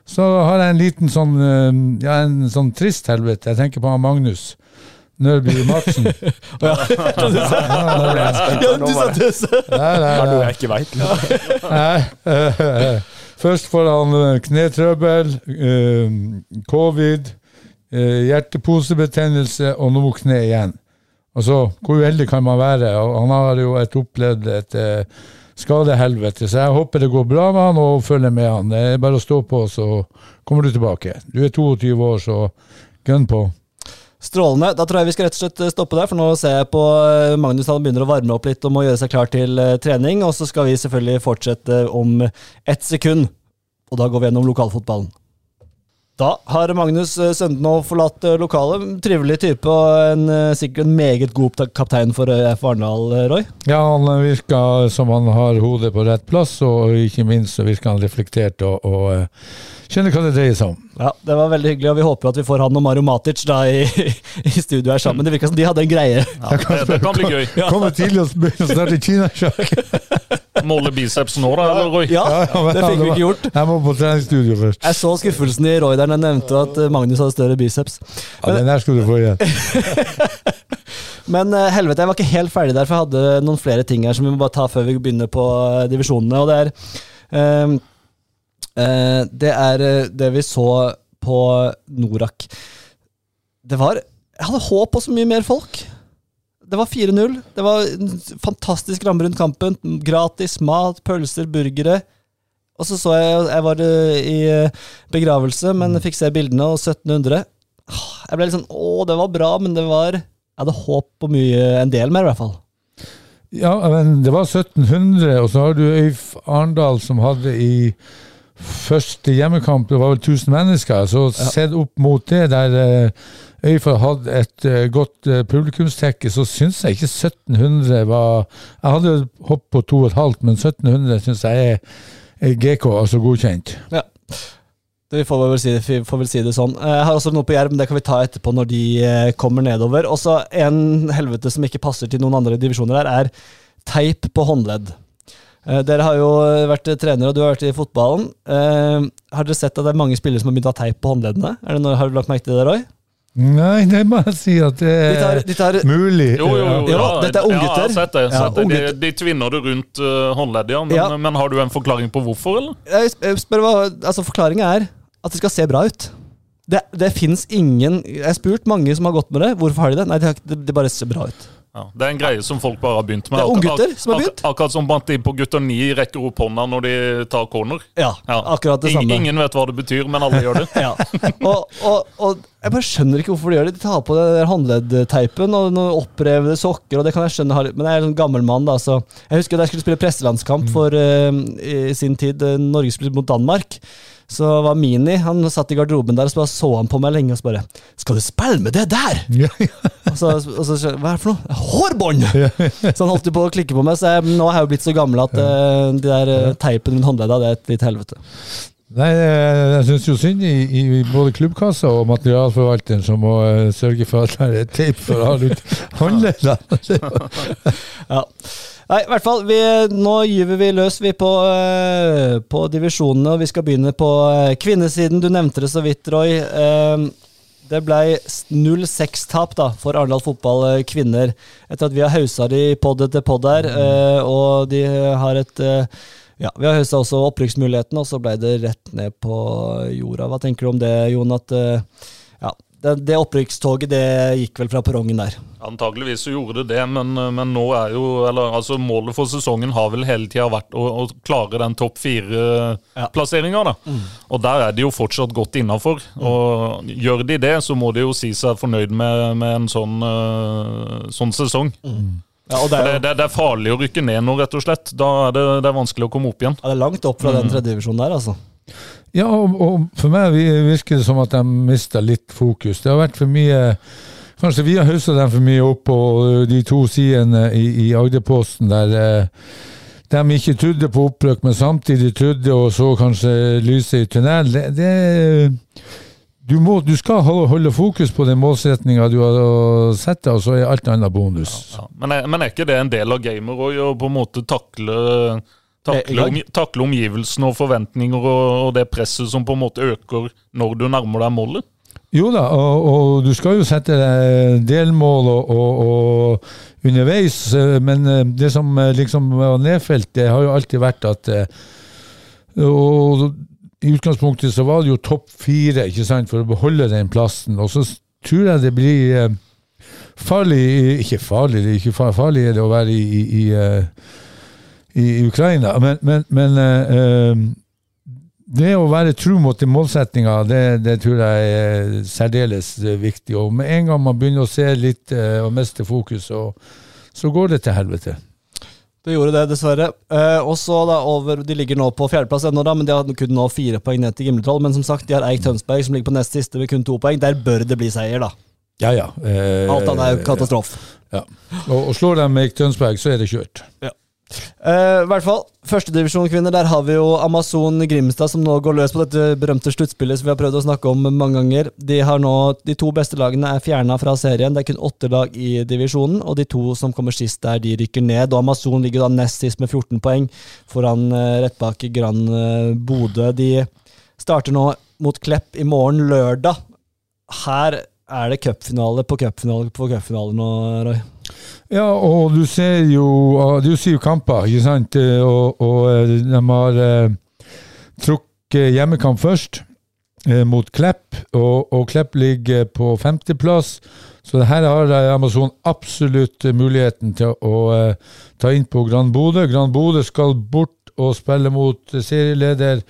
Så har jeg en liten sånn eh, Ja, en sånn trist helvete. Jeg tenker på han Magnus Nørby Madsen. Ja, du sa tøse! Nei, nei, Det er noe jeg ikke veit. Først får han eh, knetrøbbel, eh, covid, eh, hjerteposebetennelse og nå kne igjen. Altså, hvor uheldig kan man være? Han har jo et opplevd et skadehelvete, så jeg håper det går bra med han og følger med han. Det er bare å stå på, så kommer du tilbake. Du er 22 år, så gun på. Strålende. Da tror jeg vi skal rett og slett stoppe der, for nå ser jeg på eh, Magnus han begynner å varme opp litt og må gjøre seg klar til eh, trening. Og så skal vi selvfølgelig fortsette om ett sekund, og da går vi gjennom lokalfotballen. Da har Magnus Søndenå forlatt eh, lokalet. Trivelig type og en, eh, sikkert en meget god kaptein for F. Arendal, eh, Roy. Ja, han virker som han har hodet på rett plass, og ikke minst så virker han reflektert og, og eh, skjønner hva det dreier seg om. Ja, Det var veldig hyggelig, og vi håper at vi får han og Mario Matic da i, i studio her sammen. Det virka som de hadde en greie. Ja, det, det kan bli gøy. Kommer tidlig og begynner å starte kinasjakk. Måle biceps nå, da, eller, Roy? Ja, det fikk vi ikke gjort. Jeg må på treningsstudio først. Jeg så skuffelsen i Roy der jeg nevnte at eh, Magnus hadde større biceps. Ja, Den her skulle du få igjen. Men eh, helvete, jeg var ikke helt ferdig der, for jeg hadde noen flere ting her som vi må bare ta før vi begynner på eh, divisjonene. Og det er ehm, eh, Det er eh, det vi så på Norak. Det var Jeg hadde håp på så mye mer folk. Det var 4-0. Det var fantastisk ramme rundt kampen. Gratis mat, pølser, burgere. Og så så jeg Jeg var eh, i eh, begravelse, men fikk se bildene, og 1700 Ah, Jeg ble litt sånn Å, det var bra, men det var Jeg hadde håp på mye, en del mer, i hvert fall. Ja, men det var 1700, og så har du Øyf Arendal som hadde i første hjemmekamp, det var vel 1000 mennesker. Så sett opp mot det, der eh, hadde et eh, godt eh, publikumstekke, så syns jeg ikke 1700 var Jeg hadde hopp på 2,5, men 1700 syns jeg er, GK, altså godkjent. Ja. Vi, får vel si, vi får vel si det sånn. Jeg har også noe på Jerv, men det kan vi ta etterpå når de kommer nedover. Også en helvete som ikke passer til noen andre divisjoner her, er teip på håndledd. Eh, Dere har jo vært trenere, og du har vært i fotballen. Eh, har dere sett at det er mange spillere som har begynt å ha teip på håndleddene? Er det noe, har du lagt merke til det, Roy? Nei, det må jeg si at det De tar, er de tar mulig. Jo, jo, jo. Ja, dette er Ja, jeg har sett det. Ja, Sett det. De, de tvinner det rundt uh, håndleddet, ja. Men, Ja. men har du en forklaring på hvorfor, eller? Jeg jeg spør hva, altså Forklaringa er at det skal se bra ut. Det, det fins ingen Jeg har spurt mange som har gått med det. Hvorfor har de det? Nei, det, det bare ser bra ut. Ja, det er en greie som folk bare har begynt med. Det er Ak- unggutter som har ak- begynt. Akkurat som at de på gutter 9 rekker opp hånda når de tar corner. Ja, Ja. akkurat det samme. Ingen vet hva det betyr, men alle gjør det. Ja. Og, og, og jeg bare skjønner ikke hvorfor de gjør det. De tar på den der håndleddteipen og noen opprevede sokker, og det kan jeg skjønne, men jeg er en gammel mann, da, så Jeg husker da jeg skulle spille presselandskamp for uh, i sin tid, uh, Norge spilte mot Danmark. Så var Mini Han satt i garderoben der og så bare så han på meg lenge og så bare 'Skal du spille med det der?' Ja, ja. Og så, og så Hva er det for noe? Hårbånd! Så han holdt jo på å klikke på meg, så jeg, nå har jeg jo blitt så gammel at uh, de der uh, teipen rundt håndleddet, det er et litt helvete. Nei, eh, jeg syns jo synd i, i både klubbkassa og materialforvalteren som må sørge for at det er teip for å ha ut håndleddene. Ja. Nei, i hvert fall, vi, nå gyver vi løs vi på, uh, på divisjonene, og vi skal begynne på uh, kvinnesiden. Du nevnte det så vidt, Roy. Uh, det ble 0-6-tap for Arendal fotball kvinner, etter at vi har hausa de pod etter podd her, eh, og de har et ja, Vi har hausa også opprykksmuligheten, og så ble det rett ned på jorda. Hva tenker du om det, Jon? At ja, det, det opprykkstoget det gikk vel fra perrongen der? Antakeligvis så gjorde det det, men, men nå er jo eller, altså Målet for sesongen har vel hele tida vært å, å klare den topp fire-plasseringa. da. Og der er de jo fortsatt godt innafor. Og gjør de det, så må de jo si seg fornøyd med, med en sånn, uh, sånn sesong. Ja, og det er Det, jo det, det er farlig å rykke ned nå, rett og slett. Da er det, det er vanskelig å komme opp igjen. ja, det er langt opp fra den tredje divisjonen der, altså. Ja, og, og for meg virker det som at de mister litt fokus. Det har vært for mye Kanskje vi har haussa dem for mye opp på de to sidene i, i Agderposten der eh, de ikke trodde på opprykk, men samtidig trodde og så kanskje lyset i tunnelen. Det, det, du, må, du skal holde, fokus på den målsettinga du har sett deg, og så er alt annet bonus. Ja. Men, er, men er ikke det en del av gamer òg, å på en måte takle Takle, om, takle omgivelsene og forventninger og, og det presset som på en måte øker når du nærmer deg målet? Jo da, og, og du skal jo sette deg delmål og, og, underveis, eh, men eh, det som eh, liksom var nedfelt, det har jo alltid vært at eh, Og i utgangspunktet så var det jo topp fire, ikke sant, for å beholde den plassen. Og så tror jeg det blir eh, farlig Ikke farlig, det er ikke far- farlig det å være i, i, i, eh, i Ukraina, men, men, men eh, det å være tro mot de målsettinga, det, det tror jeg er særdeles eh, viktig. Og med en gang man begynner å se litt eh, og miste fokus, så, så går det til helvete. Det gjorde det, dessverre. Eh, og så da over, De ligger nå på fjerdeplass ennå, da, men de har kun nå fire poeng ned til Gimletroll. Men som sagt, de har Eik Tønsberg, som ligger på nest siste med kun to poeng. Der bør det bli seier, da. Ja, ja. Eh, Alt annet er jo katastrofe. Ja. Og, og slår de Eik Tønsberg, så er det kjørt. Eh, I hvert fall, Førstedivisjon-kvinner, der har vi jo Amazon Grimstad som nå går løs på dette berømte sluttspillet som vi har prøvd å snakke om mange ganger. De, har nå, de to beste lagene er fjerna fra serien. Det er kun åtte lag i divisjonen, og de to som kommer sist der, de rykker ned. Og Amazon ligger da nest sist med 14 poeng, foran uh, rett bak Grand uh, Bodø. De starter nå mot Klepp i morgen, lørdag. Her er det cupfinale på cupfinale på cupfinale nå, Roy. Ja, og du ser jo Det er jo syv kamper, ikke sant? Og, og eh, de har eh, trukket hjemmekamp først, eh, mot Klepp. Og, og Klepp ligger på femteplass. Så her har eh, Amazon absolutt muligheten til å eh, ta inn på Gran Bodø. Gran Bodø skal bort og spille mot serieleder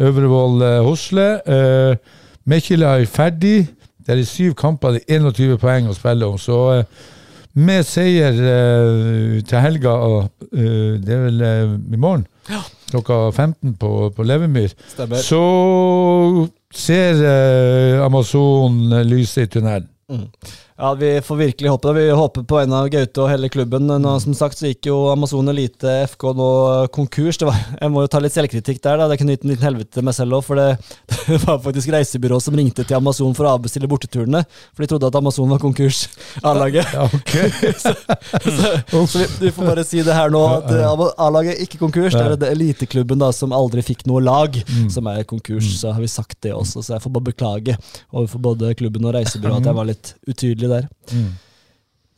Øvrevoll eh, Hosle. Eh, Mekkila er ferdig. Det er syv kamper, det er 21 poeng å spille om. Så med seier uh, til helga, eh, det er vel uh, i morgen, klokka 15 på, på Levemyr, så ser Amazon lyset i tunnelen. Ja, vi får virkelig håpe det. Vi håper på en av Gaute og hele klubben. Nå, som sagt så gikk jo Amazon Elite FK nå konkurs. Det var, jeg må jo ta litt selvkritikk der. da. Det kunne gitt en liten helvete meg selv òg. For det, det var faktisk reisebyrå som ringte til Amazon for å avbestille borteturene. For de trodde at Amazon var konkurs, A-laget. Ja, okay. så så vi, vi får bare si det her nå, at eh, A-laget ikke konkurs. Det er det eliteklubben da som aldri fikk noe lag, som er konkurs. Så har vi sagt det også, så jeg får bare beklage overfor både klubben og reisebyrået at jeg var litt utydelig der.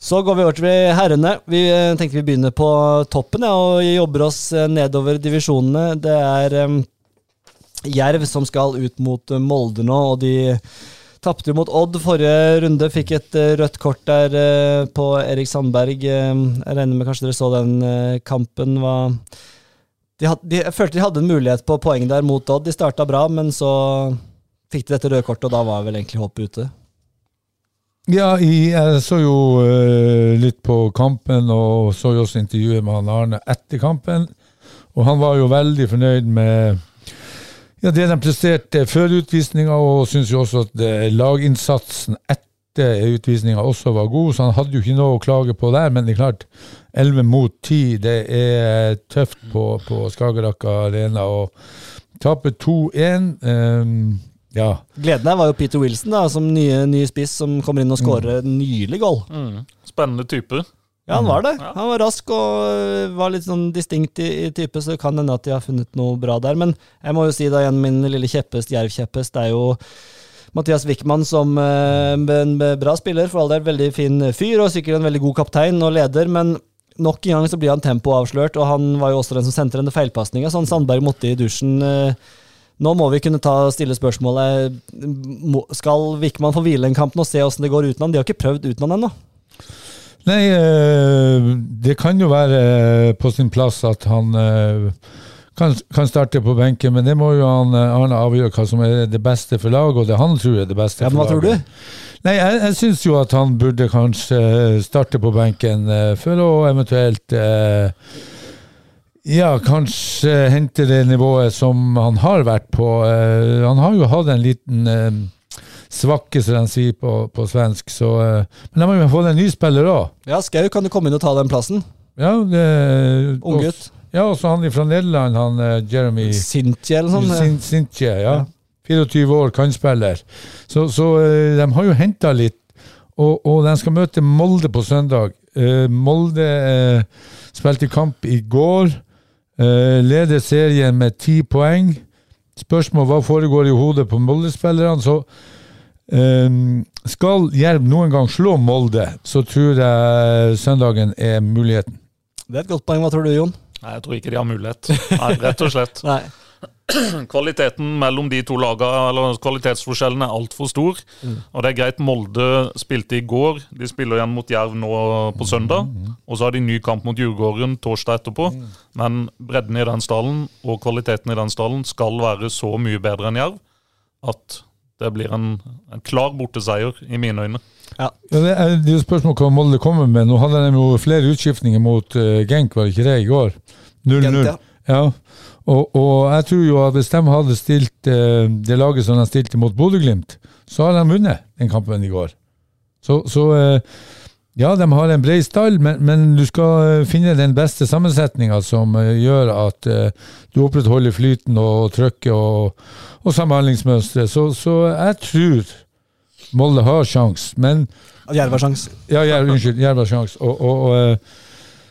Så går vi over til herrene. Vi eh, tenkte vi begynner på toppen ja, og jobber oss eh, nedover divisjonene. Det er um, Jerv som skal ut mot Molde nå, og de tapte mot Odd forrige runde. Fikk et rødt kort der uh, på Erik Sandberg. Uh, jeg regner med kanskje dere så den uh, kampen. Var de, had, de, jeg følte de hadde en mulighet på poeng der mot Odd. De starta bra, men så fikk de dette røde kortet, og da var vel egentlig håpet ute. Ja, jeg så jo eh, litt på kampen, og så jo også intervjuet med han Arne etter kampen. Og han var jo veldig fornøyd med ja, det de presterte før utvisninga, og syns jo også at eh, laginnsatsen etter utvisninga også var god, så han hadde jo ikke noe å klage på der. Men det er klart, 11 mot 10, det er tøft på, på Skagerrak Arena. Og tape 2-1 eh, Ja. Gleden her var jo Peter Wilson, da, som nye, nye spiss, som kommer inn og skårer mm. nylig goal. Mm. Spennende type. Ja, han var det. Ja. Han var rask og øh, var litt sånn distinkt i, i type, så det kan hende at de har funnet noe bra der. Men jeg må jo si da igjen min lille kjepphest, jervkjepphest, det er jo Mathias Wickman som øh, en bra spiller, for all del veldig fin fyr, og sikkert en veldig god kaptein og leder, men nok en gang så blir han tempoavslørt, og han var jo også den som sendte denne feilpasninga, han Sandberg måtte i dusjen. øh, nå må vi kunne ta stille spørsmålet Skal Wickman få hvile en kamp nå og se åssen det går uten han? De har ikke prøvd uten han ennå. Nei, eh, det kan jo være eh, på sin plass at han eh, kan, kan starte på benken, men det må jo han Arne avgjøre hva som er det beste for laget, og det han tror er det beste Ja, men hva tror du? Nei, jeg, jeg syns jo at han burde kanskje starte på benken for å eventuelt eh, ja, kanskje hente det nivået som han har vært på. Eh, han har jo hatt en liten eh, svakke, som de sier på, på svensk, så eh, Men de må jo få en ny spiller òg. Ja, Skau, kan du komme inn og ta den plassen? Ja, det, Unggutt. Ja, og så han fra Nederland, han Jeremy Sintje eller noe sånt. Sintje, ja. Ja. 24 år, kantspiller. Så, så de har jo henta litt, og, og de skal møte Molde på søndag. Molde spilte kamp i går, leder serien med ti poeng. Spørsmål hva foregår i hodet på Molde-spillerne. Så eh, skal Jerv noen gang slå Molde, så tror jeg søndagen er muligheten. Det er et godt poeng. Hva tror du, Jon? Nei, jeg tror ikke de har mulighet. Nei, rett og slett. Nei. kvaliteten mellom de to lagene, eller kvalitetsforskjellen, er altfor stor. Og det er greit, Molde spilte i går. De spiller igjen mot Jerv nå på søndag. Og så har de ny kamp mot Djurgården torsdag etterpå. Men bredden i den stallen og kvaliteten i den stallen skal være så mye bedre enn Jerv at det blir en, en klar borteseier i mine øyne. Ja, det er det er jo spørsmål hva Molde kommer med. Nå hadde de jo flere utskiftninger mot uh, Genk, var det ikke det, i går? 0-0. Ja. Ja. Og, og jeg tror jo at hvis de hadde stilt eh, det laget som de stilte mot Bodø-Glimt, så hadde de vunnet den kampen i går. Så, så eh, ja, de har en bred stall, men, men du skal eh, finne den beste sammensetninga som eh, gjør at eh, du opprettholder flyten og trøkket og, og samhandlingsmønsteret. Så, så jeg tror Molde har sjans, men Jerv har sjans. ja, Jerv, unnskyld, Jerv har sjans. Og, og, og eh,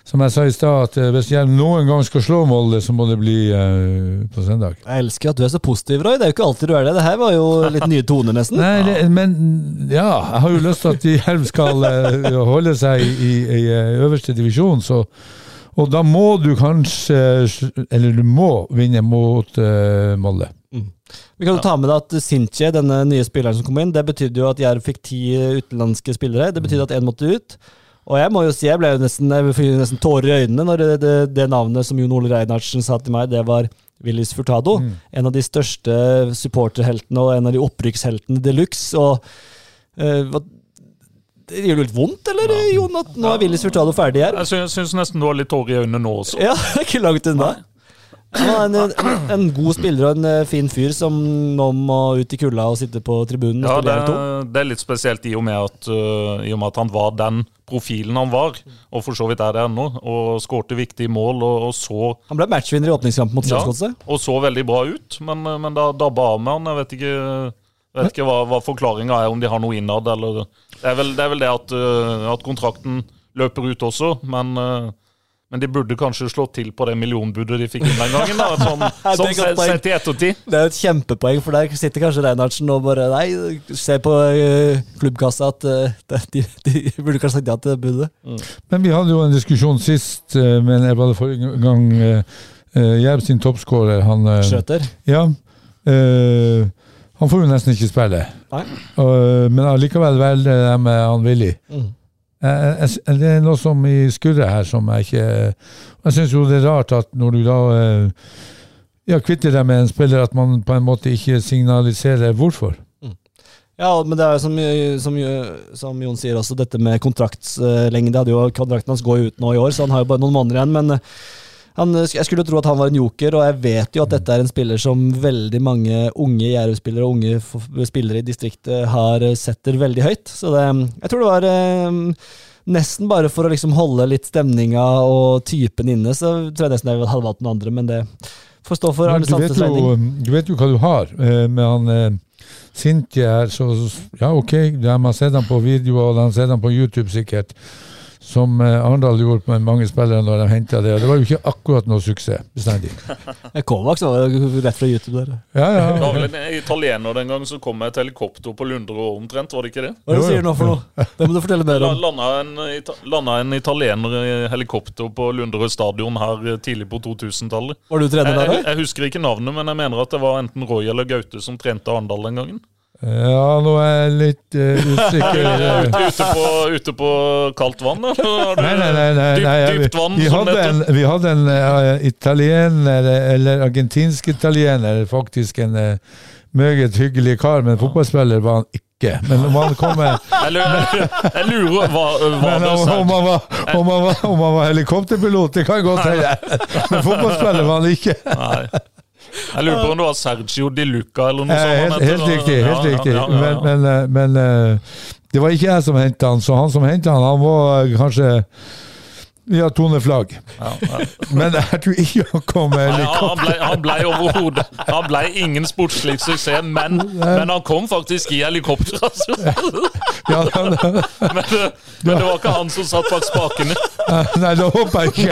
som jeg sa i stad, at eh, hvis jeg noen gang skal slå Molde, så må det bli uh, på søndag. Jeg elsker at du er så positiv, Roy. Det er jo ikke alltid du er det. Det her var jo litt nye toner, nesten. Nei, det, men ja, jeg har jo lyst til at de Jerv skal uh, holde seg i, i, i øverste divisjon, så Og da må du kanskje Eller du må vinne mot uh, Molde. Vi kan jo ta med deg at Sinche, denne nye spilleren som kom inn, det betydde jo at Jerv fikk ti utenlandske spillere. Det betydde at én måtte ut. Og jeg må jo si, jeg ble jo nesten, fikk nesten tårer i øynene når det, det, det navnet som Jon Ole Reinhardsen sa til meg, det var Willis Furtado. En av de største supporterheltene og en av de opprykksheltene de luxe. Og uh, det gjør det litt vondt, eller, Jon, at nå er Willis Furtado ferdig her? Jeg syns, nesten du har litt tårer i øynene nå også. Ja, ikke langt unna. Han er en, en, god spiller og en eh, fin fyr som nå må ut i kulda og sitte på tribunen. Ja, det, spille Jerv 2. det er litt spesielt i og, med at, uh, i og med at han var den profilen han var, og for så vidt er det ennå, og skårte viktige mål og, og så Han ble matchvinner i åpningskampen mot Ja, og så veldig bra ut, men, øh, men da dabba av med han. Jeg vet ikke, vet ikke hva, hva forklaringa er, om de har noe innad, eller Det er vel det, er vel det at, uh, at kontrakten løper ut også, men øh, men de burde kanskje slått til på det millionbudet de fikk inn den gangen. da, sånn, sånn sett sett i ettertid. Det er jo et kjempepoeng, for der sitter kanskje Reinhardsen og bare Nei, se på eh, klubbkassa at eh, de, de burde kanskje sagt ja til det budet. Men vi hadde jo en diskusjon sist, eh, men jeg var det forrige gang eh, Jerv sin toppskårer, han Skjøter. Ja. eh, han får jo nesten ikke spille. Nei. Men allikevel velger de med han villig. Mm. Eh, jeg- det er noe som i skurret her som jeg ikke Jeg syns jo det er rart at når du da eh, ja, kvitter deg med en spiller, at man på en måte ikke signaliserer hvorfor. Ja, men det er jo som, som, som Jon sier også, dette med kontraktslengde. Kontrakten hans går jo ut nå i år, så han har jo bare noen måneder igjen. Men eh, han, jeg skulle tro at han var en joker, og jeg vet jo at dette er en spiller som veldig mange unge Jerv-spillere og unge spillere i distriktet har eh, setter veldig høyt. Så det, jeg tror det var eh, nesten bare for å liksom holde litt stemninga og typen inne, så tror jeg nesten jeg hadde valgt noen andre, men det får stå for Arne du, vet Santes regning. jo, du vet jo hva du har eh, med han eh, Sintje her, så ja, ok, de har sett ham på video, og de har sett ham på YouTube sikkert, som eh, Arendal gjorde med mange spillere når de henta det. Det var jo ikke akkurat noe suksess bestandig. Kovacs var rett fra YouTube der. Ja, Det ja. var vel en italiener den gangen som kom med et helikopter på Lundre omtrent, var det ikke det? Hva er det du sier nå for noe? Det må du fortelle mer om. Landa en, landa en italiener i helikopter på Lunderud stadion her eh, tidlig på 2000-tallet. Var du trener der jeg, jeg husker ikke navnet, men jeg mener at det var enten Roy eller Gaute som trente Arendal den gangen. Ja, nå er jeg litt uh, usikker. Ute, ute, på, ute på kaldt vann, eller? Nei, Nei, nei, nei. nei, dypt- dypt vann, vi, hadde en, vi hadde en uh, italiener, eller argentinsk italiener, faktisk en uh, meget hyggelig kar, men fotballspiller var han ikke. Men om han kom med Jeg lurer, hva, hva Men om, om, han var, om, han var, om han var helikopterpilot, det kan godt hende. Men fotballspiller var han ikke. Nei. Jeg lurer på om det var Sergio Di Luca eller noe Eh, sånt. han Helt, helt riktig. Ja, helt riktig. ja, ja, ja. Men, men, eh, men eh, det var ikke jeg som henta han, så han som henta han, han var eh, kanskje ja, Tone Flagg. Men jeg tror ikke han kom med helikopter. han ble overhodet Han ble ingen sportslig suksess, men, men han kom faktisk i helikopter. Altså. Men, det- men det var ikke han som satt bak spakene. Nei, det håper jeg ikke.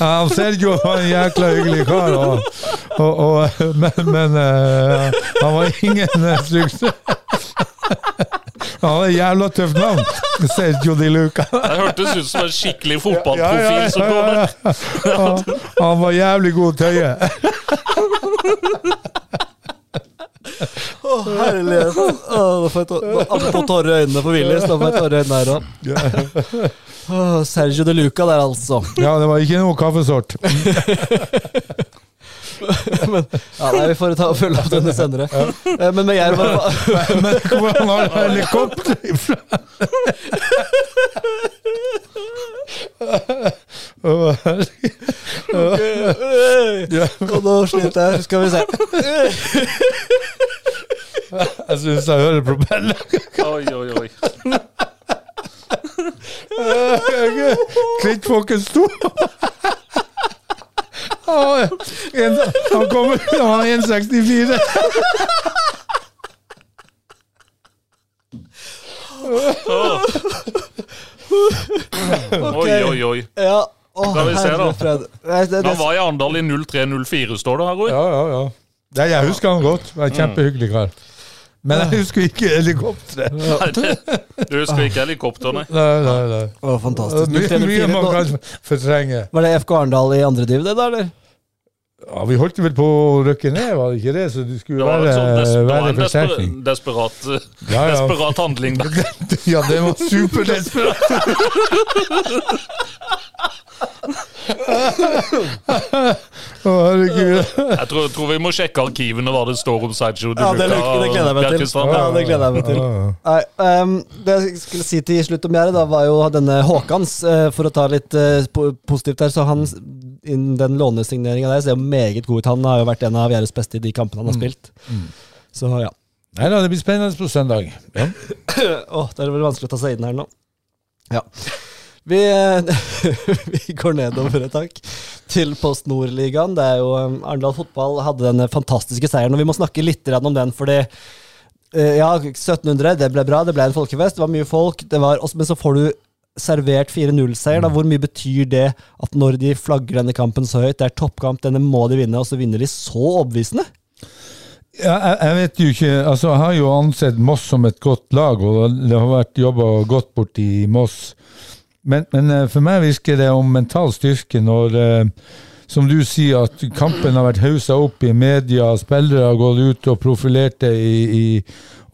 Ja, Sergio var en jækla hyggelig kar, og, og, og, men, men uh, han var ingen eh, suksess. Han hadde et jævla tøft navn. Sergio Di Luca. Det hørtes ut som en skikkelig fotballprofil som kom der. Han, han var jævlig god tøye. Å, herlighet. Oh, Nå får jeg tårer i øynene for Willy, så nå får jeg tårer i øynene her òg. Sergio de Luca der, altså. Ja, det var ikke noe kaffesort. Men, ja, nei, vi får ta og følge opp denne senere. Ja. Men med Jerv var Men hvor han har helikopter ifra? Og nå sliter jeg. Skal vi se. Jeg syns jeg hører propeller. Oi, oi, oi. Klittfokken sto. Å, en- Han kommer Han er 1,64. Oi, oi, oi. Ja. Å, Skal vi se, da. fred. Nei, det- det- Han var i Arendal i 03-04, står det her, Roy. Ja, ja, ja. Nei, jeg husker han godt. Det var en kjempehyggelig kar. Men jeg husker ikke helikopteret. Nei, det- Du husker ikke helikopteret, Nei, nei, nei. Å, fantastisk. Mye, mye man kan fortrenge. Var det FK Arendal i andre div, det da, eller? Ja, vi holdt vel på å rykke ned, var det ikke det? Så det skulle ja, være, det var være forsterkning. desper desperat, Ja, ja. desperat handling ja, det var superdesperat. Å, herregud. Jeg tror, tror vi må sjekke arkivene hva det står om Sideshow Ja, det, det gleder jeg meg til. Ja, det gleder jeg meg til. Nei, um, det jeg skulle si til slutt om Gjerdet, da, var jo denne Håkans, eh, for å ta litt eh, positivt der. Så han, innen den lånesigneringa der, ser jo meget god ut. Han har jo vært en av Gjerdes beste i de kampene han har spilt. Så ja. Nei da, det blir spennende på søndag. Ja. Åh, det er vel vanskelig å ta seg inn her nå. Ja. Vi, vi går nedover et tak til Post Nord-ligaen. Det er jo um, Arendal fotball hadde denne fantastiske seieren, og vi må snakke litt om den, fordi eh, ja, 1700, det ble bra, det ble en folkefest, det var mye folk, var, men så får du servert 4-0-seier. Hvor mye betyr det at når de flagger denne kampen så høyt, det er toppkamp, denne må de vinne, og så vinner de så overbevisende? Ja, jeg, jeg vet jo ikke Altså, jeg har jo ansett Moss som et godt lag, og det har vært jobba godt borti Moss. Men, men eh, for meg virker det om mental styrke når, eh, som du sier, at kampen har vært haussa opp i media, spillere har gått ut og profilert det i, i,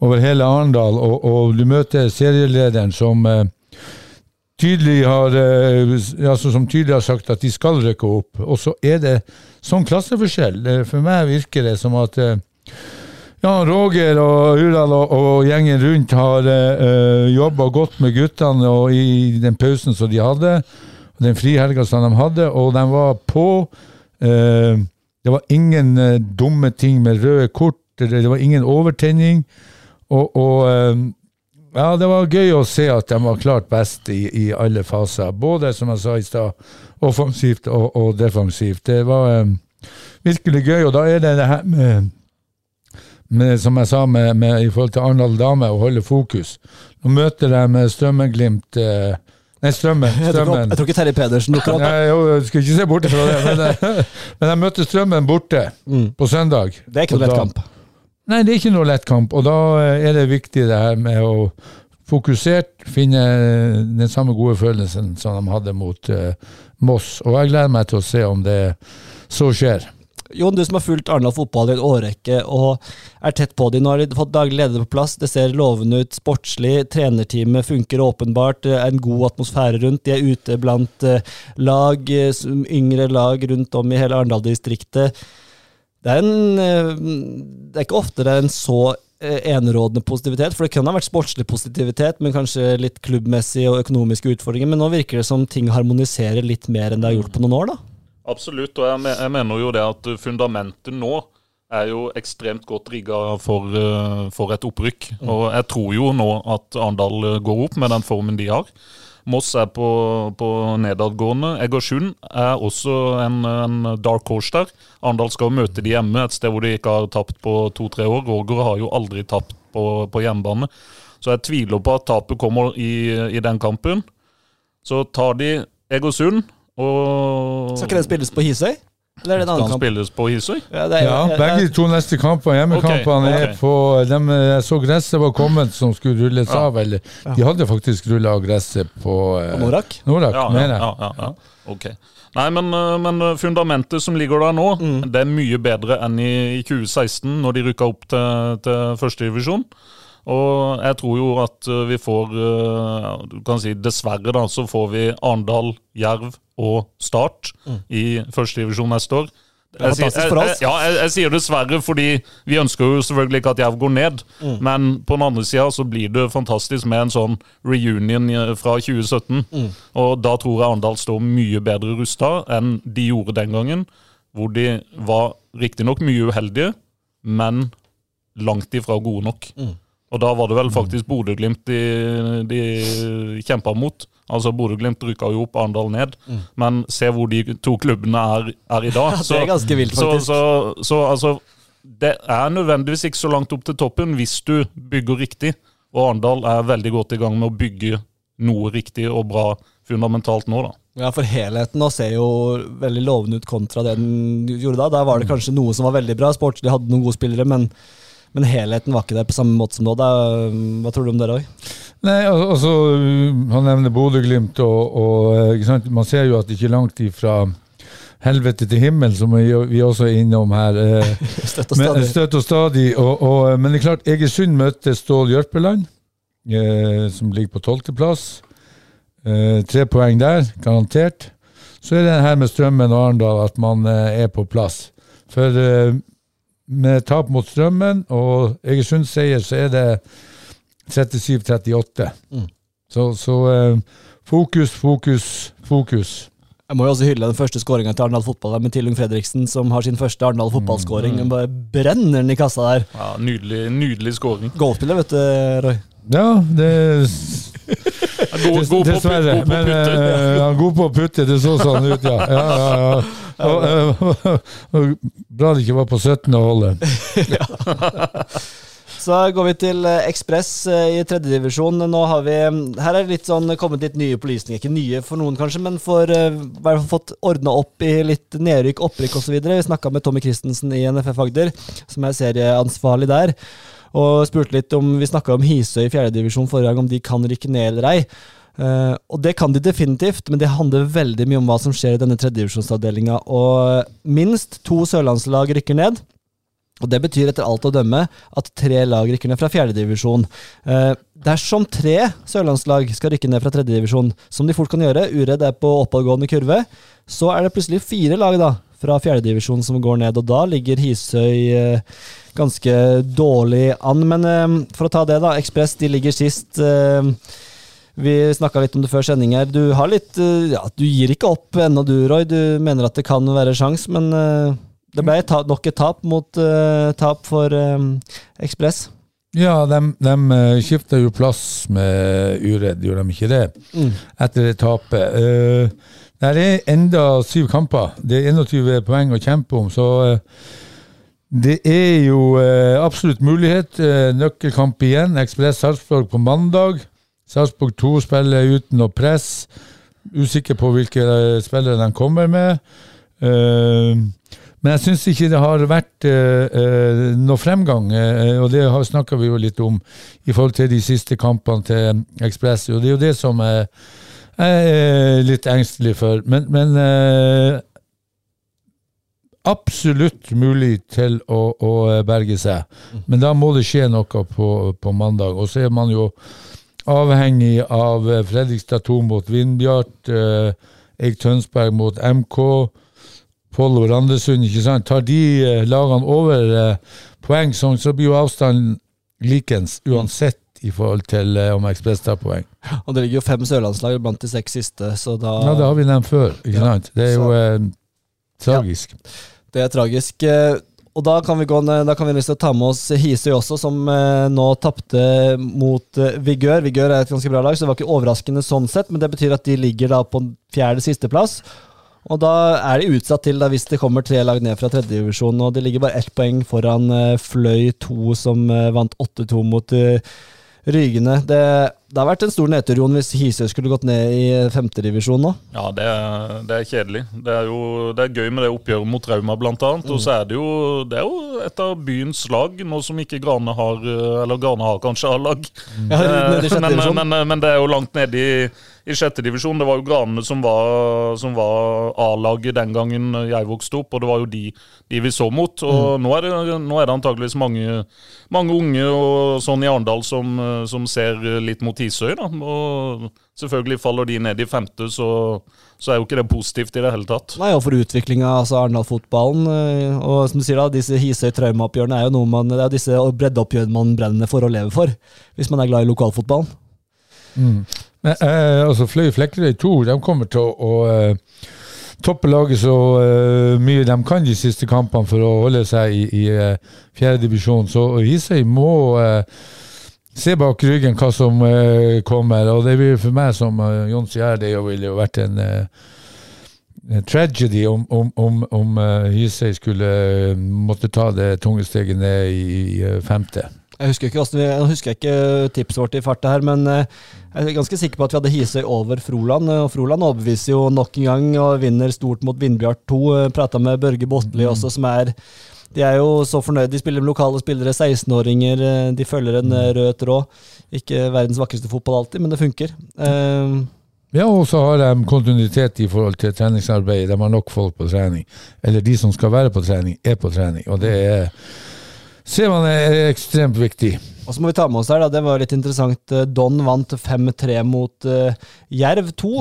over hele Arendal, og, og du møter serielederen som eh, tydelig har altså som tydelig har sagt at de skal rykke opp. Og så er det sånn klasseforskjell. For meg virker det som at eh, ja, Roger og Ural og, og gjengen rundt har uh, jobba godt med guttene og i den pausen som de hadde, den frihelga som de hadde, og de var på. Uh, det var ingen uh, dumme ting med røde kort, det var ingen overtenning. Og, og uh, ja, det var gøy å se at de var klart best i, i alle faser. Både, som jeg sa i stad, offensivt og, og defensivt. Det var um, virkelig gøy, og da er det det her med med, som jeg sa, med, med, i forhold til Arendal Dame, å holde fokus. Nå møter de med Strømmen-Glimt eh, Nei, Strømmen. Strømmen. jeg tror ikke Terje Pedersen dukker opp. Nei, jo, jeg skal ikke se bort fra det, men, eh, men jeg møter Strømmen borte Mm. på søndag. Det er ikke noe lett kamp. Nei, det er ikke noe lett kamp, og da eh, er det viktig det her med å fokusert, finne den samme gode følelsen som de hadde mot uh, Moss. Og jeg gleder meg til å se om det så skjer. Jon, du som har fulgt Arendal fotball i en årrekke og er tett på dem. Nå har de fått daglig leder på plass. Det ser lovende ut sportslig. Trenerteamet funker åpenbart. Det er en god atmosfære rundt. De er ute blant eh, lag, eh, yngre lag rundt om i hele Arendal-distriktet. Det eh, det er ikke ofte det er en så enerådende positivitet, for det kunne ha vært sportslig positivitet, men kanskje litt klubbmessig og økonomiske utfordringer. Men nå virker det som ting harmoniserer litt mer enn det har gjort på noen år, da. Absolutt, og jeg, jeg mener jo det at fundamentet nå er jo ekstremt godt rigga for, eh, for et opprykk. Og jeg tror jo nå at Arendal eh, går opp med den formen de har. Moss er på, på nedadgående. Egersund er også en, en dark horse der. Arendal skal møte de hjemme, et sted hvor de ikke har tapt på to-tre år. Roger har jo aldri tapt på, på hjemmebane. Så jeg tviler på at tapet kommer i, i den kampen. Så tar de Egersund og Skal ikke den spilles på Hisøy? Eller er det en annen kamp? spilles på Hisøy? Ja, det er, Ja, jeg- jeg- begge de to neste kampene, hjemmekampene, Ok, ok. er på dem, Jeg så gresset var kommet som skulle rulles Ja. av, eller De hadde faktisk rulla av gresset på eh, På Norak? Norak, Ja, ja, mener jeg. ja, ja, ja. Ok. Nei, men, øh, men øh, fundamentet som ligger der nå, Mm. det er mye bedre enn i, i 2016, når de rykka opp til, til førstedivisjon. Og jeg tror jo at øh, vi får øh, Du kan si dessverre, da, så får vi Arendal, Jerv og Start i førstedivisjon neste år. Mm. Jeg sier- oss. Jeg, ja, jeg, jeg sier dessverre, fordi vi ønsker jo selvfølgelig ikke at Jerv går ned. Mm. Men på den andre sida så blir det fantastisk med en sånn reunion fra 2017. Mm. Og da tror jeg Arendal står mye bedre rusta enn de gjorde den gangen. Hvor de var riktignok mye uheldige, men langt ifra gode nok. Mm. Og da var det vel faktisk Bodø-Glimt de, de kjempa mot. Altså Bodø-Glimt rykka jo opp, Arendal ned. Men se hvor de to klubbene er, er i dag. Så, det er ganske vilt, så, faktisk. så, så altså Det er nødvendigvis ikke så langt opp til toppen hvis du bygger riktig. Og Arendal er veldig godt i gang med å bygge noe riktig og bra fundamentalt nå, da. Ja, for helheten nå ser jo veldig lovende ut kontra det den gjorde da. Der var det kanskje noe som var veldig bra. Sportslig hadde noen gode spillere, men, men helheten var ikke der på samme måte som nå. Da, hva tror du om det, Roy? Nei, altså, Han nevner Bodø-Glimt, og, og eh, man ser jo at det ikke er langt ifra helvete til himmel, som vi, også er innom her. eh, Støtt og stadig. støtt og stadig. Og, og, men det er klart, Egersund møtte Stål Jørpeland, eh, som ligger på tolvteplass. Eh, tre poeng der, garantert. Så er det her med Strømmen og Arendal at man eh, er på plass. For eh, med tap mot Strømmen og Egersunds seier, så er det 37-38. Mm. Så, så eh, fokus, fokus, fokus. Jeg må jo også hylle den første skåringa til Arendal Fotball med Tillung Fredriksen, som har sin første Arendal fotballskåring. Mm. Bare brenner den i kassa der. Ja, nydelig, nydelig skåring. Golfspiller, vet du, Roy. Ja, det God, god, på, Dessverre. god på Men putte. eh, ja, god på å putte, det så sånn ut, ja. ja, ja, ja. Og, eh, og bra det ikke var på 17. hullet. Så går vi til eh, Ekspress i tredjedivisjon. Nå har vi Her er det litt sånn kommet litt nye opplysninger. Ikke nye for noen, kanskje, men for i fått ordna opp i litt nedrykk, opprykk osv. Vi snakka med Tommy Christensen i NFF Agder, som er serieansvarlig der. Og spurte litt om Vi snakka om Hisøy i fjerdedivisjon forrige gang, om de kan rykke ned eller ei. Uh, og det kan de definitivt, men det handler veldig mye om hva som skjer i denne tredjedivisjonsavdelinga. Og minst to sørlandslag rykker ned. Og Det betyr etter alt å dømme at tre lag rykker ned fra fjerdedivisjon. Eh, dersom tre sørlandslag skal rykke ned fra tredjedivisjon, som de fort kan gjøre, Uredd er på oppadgående kurve, så er det plutselig fire lag da, fra fjerdedivisjon som går ned. Og da ligger Hisøy eh, ganske dårlig an. Men eh, for å ta det, da. Ekspress de ligger sist. Eh, vi snakka litt om det før sending her. Du litt eh, Ja, du gir ikke opp ennå du, Roy. Du mener at det kan være sjans, men eh, det ble ta nok et tap mot uh, tap for um, Ekspress. Ja, de, de eh, skifta jo plass med Uredd, gjorde de ikke det? Mm. Etter det tapet. Uh, det er enda syv kamper. Det er 21 poeng å kjempe om, så uh, det er jo uh, absolutt mulighet. Nøkkelkamp igjen. Ekspress Sarpsborg på mandag. Sarpsborg 2 spiller uten noe press. Usikker på hvilke spillere de kommer med. Eh, men jeg syns ikke det har vært eh, noe fremgang, eh, og det snakka vi jo litt om i forhold til de siste kampene til Ekspress. Og det er jo det som jeg er litt engstelig for. Men, men eh, absolutt mulig til å, å berge seg. Men da må det skje noe på, på mandag. Og så er man jo avhengig av Fredrikstad 2 mot Vindbjart, Eik Tønsberg mot MK. Follo og Randesund, ikke sant? Tar de eh, lagene over eh, poeng, så, så blir jo avstanden likens uansett i forhold til eh, om Ekspress tar poeng. Og det ligger jo fem sørlandslag blant de seks siste, så da Ja, det har vi nevnt før, ikke Ja, sant? Det er jo eh, tragisk. Det er tragisk. Og da kan vi gå da kan vi liksom ta med oss Hisøy også, som nå tapte mot Vigør. Vigør er et ganske bra lag, så det var ikke overraskende sånn sett, men det betyr at de ligger da på fjerde sisteplass. Og da er de utsatt til da hvis det kommer tre lag ned fra tredjedivisjon, og de ligger bare ett poeng foran eh, Fløy 2, som eh, vant 8-2 mot Rygene. Rygende. Det, det har vært en stor nedtur, Jon, hvis Hisøy skulle gått ned i femtedivisjon nå. Ja, det er, det er kjedelig. Det er jo det er gøy med det oppgjøret mot Rauma, blant annet. Og så er det jo, det er jo et av byens lag, nå som ikke Grane har Eller Grane har kanskje A-lag. Ja, men, i sjette men, divisjon. men, men det er jo langt nede i, i sjette divisjon. Det var jo Granene som var, var A-laget den gangen jeg vokste opp, og det var jo de, de vi så mot. Og nå, er det, nå er det antageligvis mange, mange unge og sånn i Arendal som, som ser litt mot Hisøy. Da. Og selvfølgelig faller de ned i femte, så, så er jo ikke det positivt i det hele tatt. Nei, og for utviklinga av altså Arendal-fotballen. eh, Og som du sier da, disse Hisøy-traumeoppgjørene er jo noe man, det er disse breddeoppgjørene man brenner for å leve for, hvis man er glad i lokalfotballen. Men, eh, altså Fløy Flekkerøy 2 de kommer til å, å eh, toppe laget så eh, mye de kan de siste kampene for å holde seg i, i uh, fjerdedivisjon. Så Hisøy må eh, se bak ryggen hva som eh, kommer. Og det blir for meg, som uh, Jon sier, det ville jo vært en eh, tragedy om, om, om, om eh, Hisøy skulle eh, måtte ta det tunge steget ned i, i eh, femte. Jeg husker ikke, vi, jeg husker ikke tipset vårt i farta her, men eh, jeg er ganske sikker på at vi hadde Hisøy over Froland. Og Froland overbeviser jo nok en gang og vinner stort mot Vindbjart 2. Prata med Børge Botli også, som er De er jo så fornøyde. De spiller med lokale spillere, 16-åringer. eh, De følger en eh, rød tråd. Ikke verdens vakreste fotball alltid, men det funker. Eh, Ja, og så har de kontinuitet i forhold til treningsarbeidet. De har nok folk på trening. Eller de som skal være på trening, er på trening. Og det er, ser man er ekstremt viktig. Og så må vi ta med oss her, da, det var litt interessant. eh, Don vant 5-3 mot uh, Jerv 2.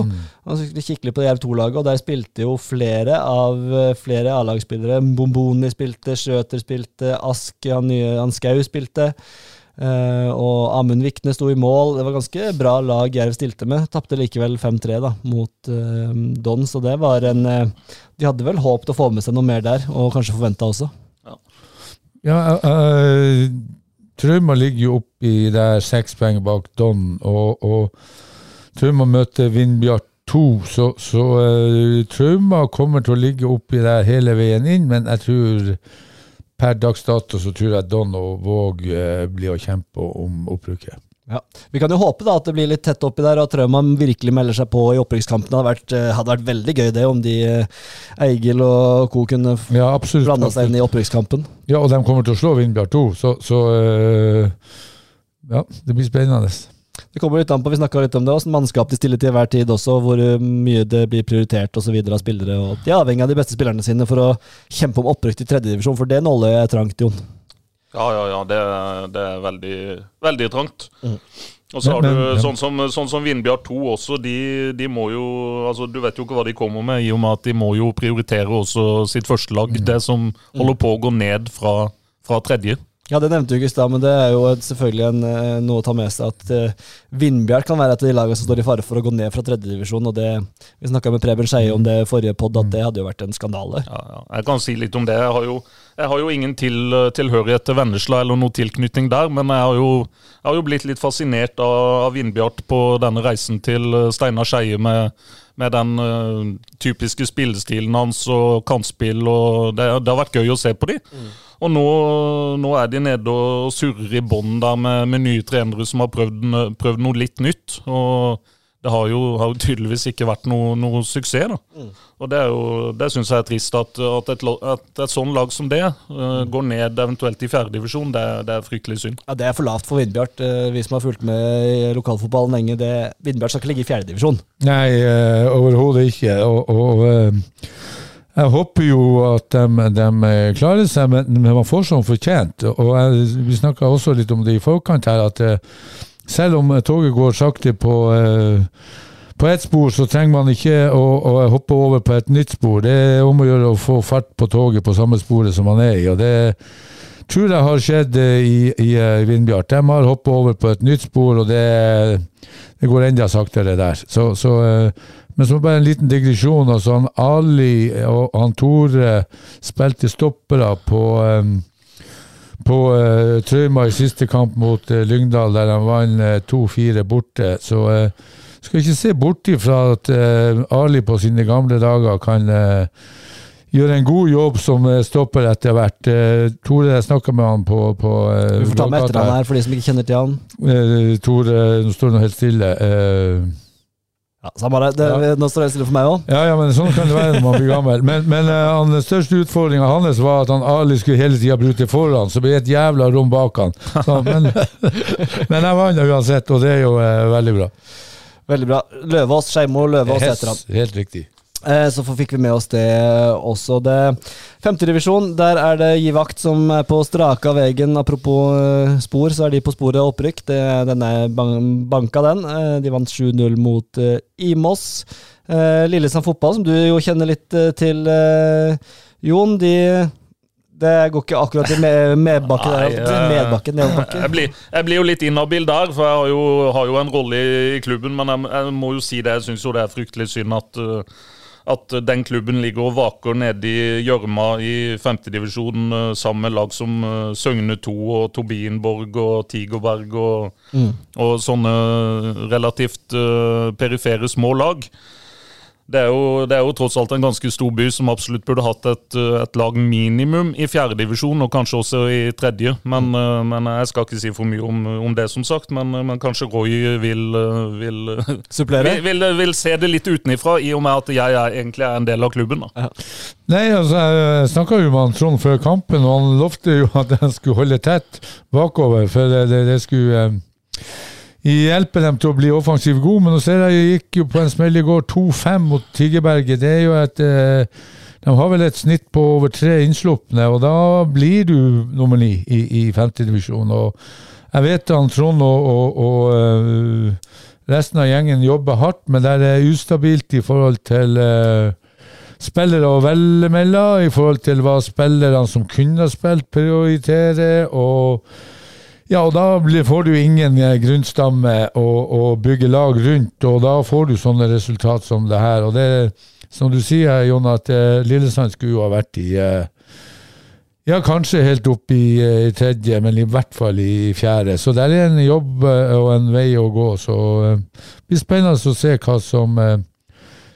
Og så kikke litt på det Jerv 2-laget, og der spilte jo flere av eh, flere A-lagsspillere. Bomboni spilte, Skjøter spilte, Ask, han, han Skau spilte. Uh, og Amund Vikne sto i mål. Det var ganske bra lag Jerv stilte med. Tapte likevel 5-3 da, mot uh, Don, så det var en De hadde vel håpet å få med seg noe mer der, og kanskje forventa også. Ja, uh, Trauma ligger jo oppi der seks poeng bak Don, og, og Trauma møter Vindbjart 2, så, så uh, Trauma kommer til å ligge oppi der hele veien inn, men jeg tror per dags dato så tror jeg Don og Våg uh, blir å kjempe om opprykket. Ja. Vi kan jo håpe da at det blir litt tett oppi der, og at Trauman virkelig melder seg på i opprykkskampen. Det hadde vært, eh, hadde vært veldig gøy det, om de eh, Eigil og co. kunne Ja, absolutt. blanda seg inn i opprykkskampen. Ja, og de kommer til å slå Vindbjart 2, så, så uh, ja, det blir spennende. Det kommer litt an på, Vi snakka litt om det, hvordan mannskap de stiller til hver tid også, hvor mye det blir prioritert og så videre av spillere. og De er avhengig av de beste spillerne sine for å kjempe om opprykk til tredjedivisjon, for det nåløyet jeg trangt, Jon. Ja, ja, ja. Det, det er veldig, veldig trangt. Mm. Og så har Men- du men- sånn som, sånn som Vindbjart 2 også. De, de må jo altså Du vet jo ikke hva de kommer med, i og med at de må jo prioritere også sitt første lag. Det som holder på å gå ned fra, fra tredje. Ja, Det nevnte du ikke i stad, men det er jo selvfølgelig en, eh, noe å ta med seg at uh, Vindbjart kan være et av de lagene som står i fare for å gå ned fra tredjedivisjon. Vi snakka med Preben Skeie om det forrige pod, at det hadde jo vært en skandale. Ja, ja. Jeg kan si litt om det. Jeg har jo, jeg har jo ingen til, tilhørighet til Vennesla eller noe tilknytning der, men jeg har jo, jeg har jo blitt litt fascinert av, av Vindbjart på denne reisen til eh, Steinar Skeie med, med den uh, typiske spillestilen hans og kantspill. og det, det har vært gøy å se på de. Og nå, nå er de nede og surrer i bånn med, med nye trenere som har prøvd, prøvd noe litt nytt. Og det har jo, har jo tydeligvis ikke vært noe, noe suksess. da. Og det, er jo- det syns jeg er trist, at, at, et, at et sånn lag som det uh, går ned eventuelt i fjerdedivisjon. Det, det er fryktelig synd. Ja, Det er for lavt for Vindbjart. Eh, Vi som har fulgt med i lokalfotballen lenge, det, Vindbjart skal ikke ligge i fjerdedivisjon. Nei, uh, overhodet ikke. Og, og eh, jeg håper jo at de, de klarer seg, men, man får som fortjent. Og jeg, vi snakka også litt om det i forkant her, at eh, selv om toget går sakte på eh, på ett spor så trenger man ikke å, å hoppe over på et nytt spor. Det er om å gjøre å få fart på toget på samme sporet som man er i. og det tror jeg har skjedd eh, i, i Vindbjart. De har hoppet over på et nytt spor, og det, det går enda saktere der. Så, så, men så bare en liten digresjon. Altså, han Ali og han Tore spilte stoppere på um, på uh, Trøyma i siste kamp mot uh, Lyngdal, der han vant uh, 2-4 borte. Så uh, skal ikke se bort ifra at eh, Ali på sine gamle dager kan gjøre gjør en god jobb som eh, stopper etter hvert. Eh, Tore, jeg snakka med han på, på eh, Vi får ta med etternavnet her for de som ikke kjenner til han. Eh, Tore, nå står han helt stille. Eh, Ja, samme det. det Nå står det stille for meg òg. ja, ja, men sånn kan det være når man blir gammel. Men, men uh, den største utfordringa hans var at han Ali skulle hele tida brute foran, så ble det et jævla rom bak han. Så, men, men jeg vant uansett, og det er jo uh, veldig bra. Veldig bra. Løvaas, Skeimo, Løvaas heter han. Helt riktig. Eh, Så fikk vi med oss det også. Det Femtedivisjon, der er det Givakt som er på straka vegen. Apropos eh, spor, så er de på sporet opprykk. Det, den er banka, den. Eh, De vant 7-0 mot Imos. Lillesand fotball, som du jo kjenner litt til, Jon, de det går ikke akkurat i med, medbakke. Nei, altså. eh, Medbakke, nedoverbakke. Jeg blir, jeg blir jo litt inhabil der, for jeg har jo, har jo en rolle i, i klubben. Men jeg, jeg må jo si det, jeg syns jo det er fryktelig synd at, uh, at den klubben ligger og vaker nede i gjørma i femtedivisjon uh, sammen med lag som uh, Søgne 2 og Tobienborg og Tigerberg og, og sånne relativt uh, perifere små lag. Det er, jo, det er jo tross alt en ganske stor by som absolutt burde hatt et, uh, et lag minimum i fjerdedivisjon, og kanskje også i tredje. Men, uh, men jeg skal ikke si for mye om, om det, som sagt. Men, uh, men kanskje Roy vil, vil, Supplere? vil, vil, vil se det litt utenifra, i og med at jeg er, egentlig er en del av klubben. Da. Nei, altså, jeg snakka jo med han Trond før kampen, og han lovte jo at han skulle holde tett bakover, for det, det, det skulle eh, hjelpe dem til å bli offensivt gode. Men nå ser jeg jeg gikk jo på en smell i går, 2-5 mot Tigerberget. Det er jo et eh, De har vel et snitt på over tre innslupne, og da blir du nummer ni i, i femtedivisjon. Og jeg vet han Trond og, og, og eh, resten av gjengen jobber hardt, men det er ustabilt i forhold til eh, spillere å velge mellom, i forhold til hva spillerne som kunne ha spilt, prioriterer. og ja, og da får du ingen eh, grunnstamme å, å bygge lag rundt, og da får du sånne resultat som det her. Og det, som du sier, Jon, at eh, Lillesand skulle jo ha vært i eh, ja, kanskje helt opp i, eh, i tredje, men i hvert fall i fjerde. Så det er en jobb eh, og en vei å gå. Så eh, det blir spennende å se hva som eh,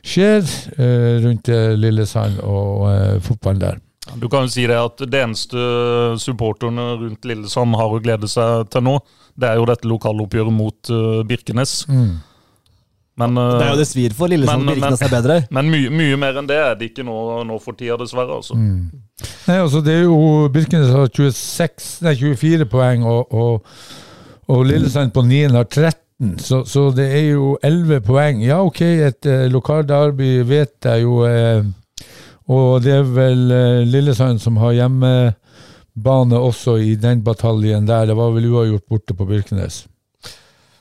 skjer eh, rundt eh, Lillesand og eh, fotballen der. Du kan jo si det at det eneste supporterne rundt Lillesand har å glede seg til nå, det er jo dette lokaloppgjøret mot uh, Birkenes. Men, uh, Det er jo det svir for. Lillesand Men- men- Birkenes er bedre. men mye, mye mer enn det er det ikke nå, nå for tida, dessverre. altså. Nei, altså det er jo Birkenes har 26, nei, 24 poeng, og, og, og Lillesand på 9 har 13. Så, så det er jo 11 poeng. Ja, OK, et uh, lokalderby vet jeg jo, eh, og det er vel eh, Lillesand som har hjemmebane også i den bataljen der. Det var vel uavgjort borte på Birkenes.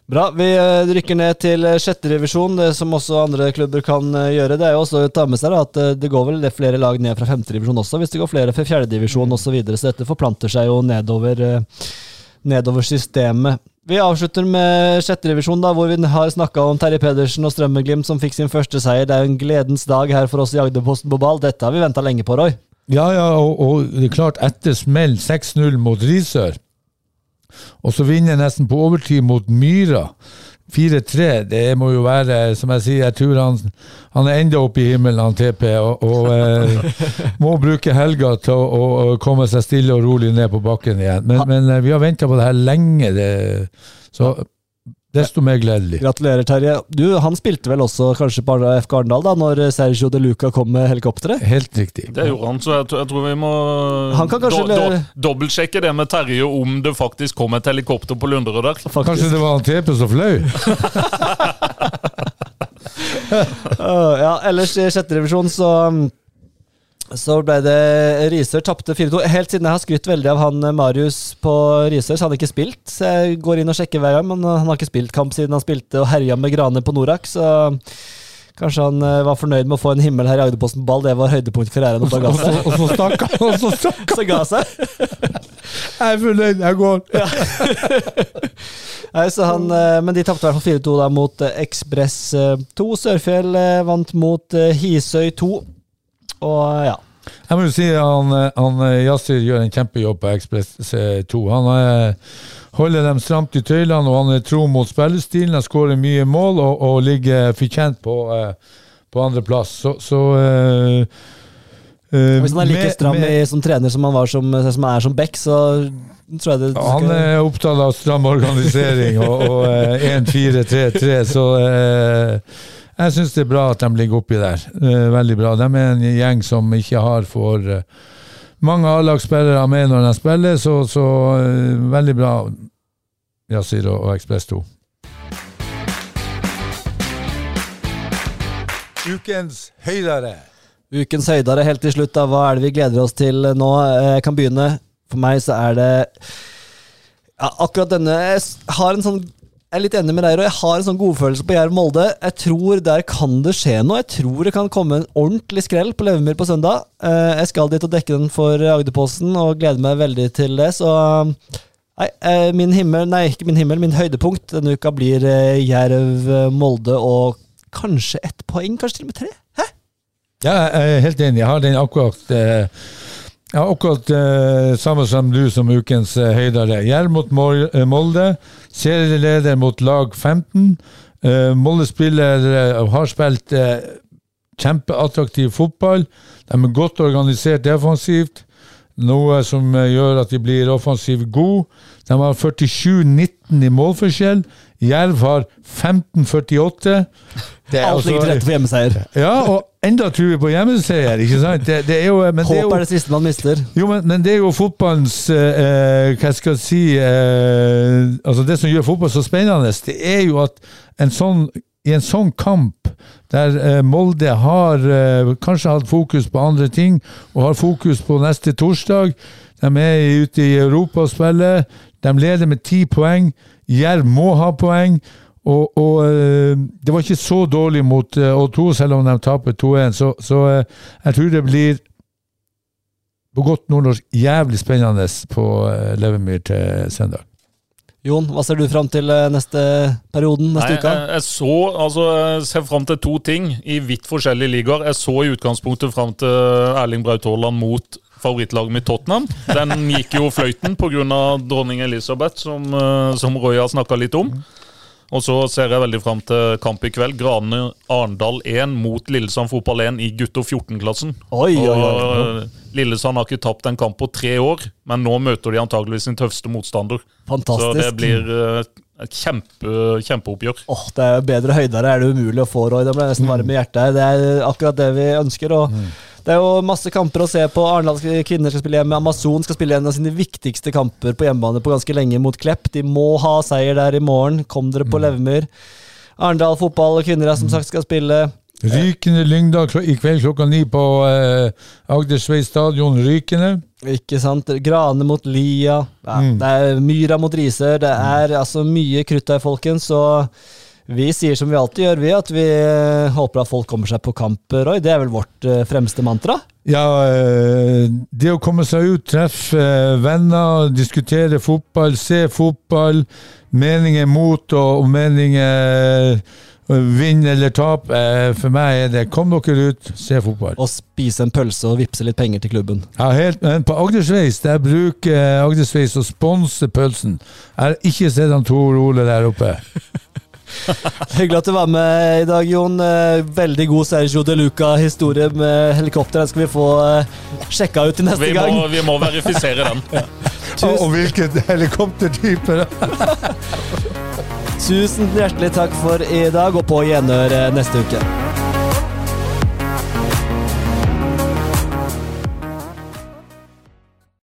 Bra. Vi eh, rykker ned til eh, sjette divisjon, det som også andre klubber kan gjøre. Det er jo også å ta med seg da, at det går vel flere lag ned fra femte divisjon også, hvis det går flere fra fjerde divisjon osv. Så, videre. så dette forplanter seg jo nedover, nedover systemet. Vi avslutter med sjette divisjon, da, hvor vi har snakka om Terje Pedersen og Strømmeglimt som fikk sin første seier. Det er jo en gledens dag her for oss i Agderposten på ball. Dette har vi venta lenge på, Roy. Ja, ja, og, og det er klart, etter smell 6-0 mot Risør, og så vinner nesten på overtid mot Myra 4-3, det må jo være, som jeg sier, jeg tror han, han er enda oppe i himmelen, han TP, og, og eh, må bruke helga til å, å, komme seg stille og rolig ned på bakken igjen. Men, men eh, vi har venta på det her lenge, det, så desto mer gledelig. Gratulerer, Terje. Du, Han spilte vel også kanskje på FK Arendal da når Sergio de Luca kom med helikopteret? Helt riktig. Det gjorde han, så jeg, tror- jeg tror vi må Han kan kanskje do, do, dobbeltsjekke det med Terje om det faktisk kom et helikopter på Lunderud der. Faktisk. Kanskje det var han TP som fløy? Ja, ellers i sjette revisjon så så ble det Risør tapte 4-2. Helt siden jeg har skrytt veldig av han eh, Marius på Risør, så han har ikke spilt. Så jeg går inn og sjekker hver gang, men han har ikke spilt kamp siden han spilte og herja med Grane på Norak. Så kanskje han eh, var fornøyd med å få en himmel her i Agderposten ball. Det var høydepunkt i karrieren. Og da ga så, seg. og så stakk han, og så stakk Så ga seg. Jeg er fornøyd, jeg går. Nei, så han, eh, men de tapte i hvert fall 4-2 da mot eh, Ekspress eh, 2. Sørfjell eh, vant mot eh, Hisøy 2. Og eh, ja. Jeg må jo si han, han Yasir gjør en kjempejobb på Ekspress 2. Han er, holder dem stramt i tøylene, og han er tro mot spillestilen. Han skårer mye mål og, og ligger fortjent på, eh, på andreplass. Så, så uh, Eh, Hvis han er like med- stram med- i, som trener som han var som, som er som back, så tror jeg det Han er opptatt av stram organisering og, og eh, 1-4-3-3, så eh, jeg syns det er bra at de ligger oppi der. Veldig bra. De er en gjeng som ikke har for eh, mange A-lagsspillere med når de spiller, så, så eh, veldig bra, Yasir og, Ekspress 2. Ukens høydere. Ukens høydere helt til slutt, da. Hva er det vi gleder oss til nå? Eh, Jeg kan begynne. For meg så er det ja, akkurat denne Jeg har en sånn jeg er litt enig med deg, og jeg har en sånn godfølelse på Jerv Molde. Jeg tror der kan det skje noe. Jeg tror det kan komme en ordentlig skrell på Levemyr på søndag. Eh, Jeg skal dit og dekke den for Agderposten, og gleder meg veldig til det. Så nei, eh, min himmel, nei, ikke min himmel, min høydepunkt denne uka blir eh, Jerv eh, Molde og kanskje ett poeng, kanskje til og med tre. Hæ? Ja, jeg er helt enig. Jeg har den akkurat eh, ja, akkurat eh, samme som du som ukens eh, høydere. Jerv mot eh, Molde. Serieleder mot lag 15. Eh, Molde spiller eh, har spilt eh, kjempeattraktiv fotball. De er godt organisert defensivt, noe som gjør at de blir offensivt gode. De har 47-19 i målforskjell. Jerv har 15-48. Det er Alt ligger til rette for hjemmeseier. ja, og enda tror vi på hjemmeseier, ikke sant? Det, det er jo, men det er Håp jo, er det siste man mister. jo, men, men det er jo fotballens eh, eh, Hva skal jeg si eh, Altså Det som gjør fotball så spennende, det er jo at en sånn, i en sånn kamp der eh, Molde har eh, kanskje hatt fokus på andre ting, og har fokus på neste torsdag De er ute i Europa og spiller. De leder med ti poeng. Jerv må ha poeng. Og, og eh, det var ikke så dårlig mot eh, O2, selv om de taper 2-1. Så, så eh, jeg tror det blir på godt nordnorsk jævlig spennende på Levermyr til søndag. Jon, hva ser du fram til neste perioden, neste Nei, uke? jeg, jeg så, altså, jeg ser fram til to ting i vidt forskjellige ligaer. Jeg så i utgangspunktet fram til Erling Braut Haaland mot favorittlaget mitt Tottenham. Den gikk jo fløyten pga. dronning Elisabeth, som, eh, som Roy har snakka litt om. Og så ser jeg veldig fram til kamp i kveld. Grane Arendal 1 mot Lillesand fotball 1 i gutter 14-klassen. Oi, oi, oi. Eh, Lillesand har ikke tapt en kamp på tre år, men nå møter de antageligvis sin tøffeste motstander. Fantastisk. Så det blir eh, et kjempe, kjempeoppgjør. Åh, det er jo bedre høydere er det umulig å få, Roy. Da ble jeg nesten varm i hjertet. Det er akkurat det vi ønsker. og Det er jo masse kamper å se på. Arendals kvinner skal spille hjemme. Amazon skal spille en av sine viktigste kamper på hjemmebane på ganske lenge mot Klepp. De må ha seier der i morgen. Kom dere på Levmyr. Arendal fotball og kvinner som sagt skal spille. Rykende Lyngdal i kveld klokka ni på eh, Agdersvei stadion. Rykende. Ikke sant? Grane mot Lia. Ja, Det er Myra mot Risør. Det er altså mye krutt der, folkens. Så vi sier som vi alltid gjør, vi, at vi eh, håper at folk kommer seg på kamp, Roy. Det er vel vårt eh, fremste mantra? Ja, eh, det å komme seg ut, treffe venner, diskutere fotball, se fotball, meninger mot og, meninger vinn eller tap. For meg er det kom dere ut, se fotball. Og spise en pølse og vippse litt penger til klubben. Ja, helt, men på Agdersveis der bruker Agdersveis å sponse pølsen. Jeg har ikke sett han Tor Ole der oppe. Hyggelig at du var med i dag, Jon. Eh, Veldig god Sergio de Luca-historie med helikopter. Den skal vi få eh, sjekka ut til neste Vi gang. vi må verifisere den. Og, og hvilken helikoptertype! Tusen hjertelig takk for i dag, og på gjenhør eh, neste uke.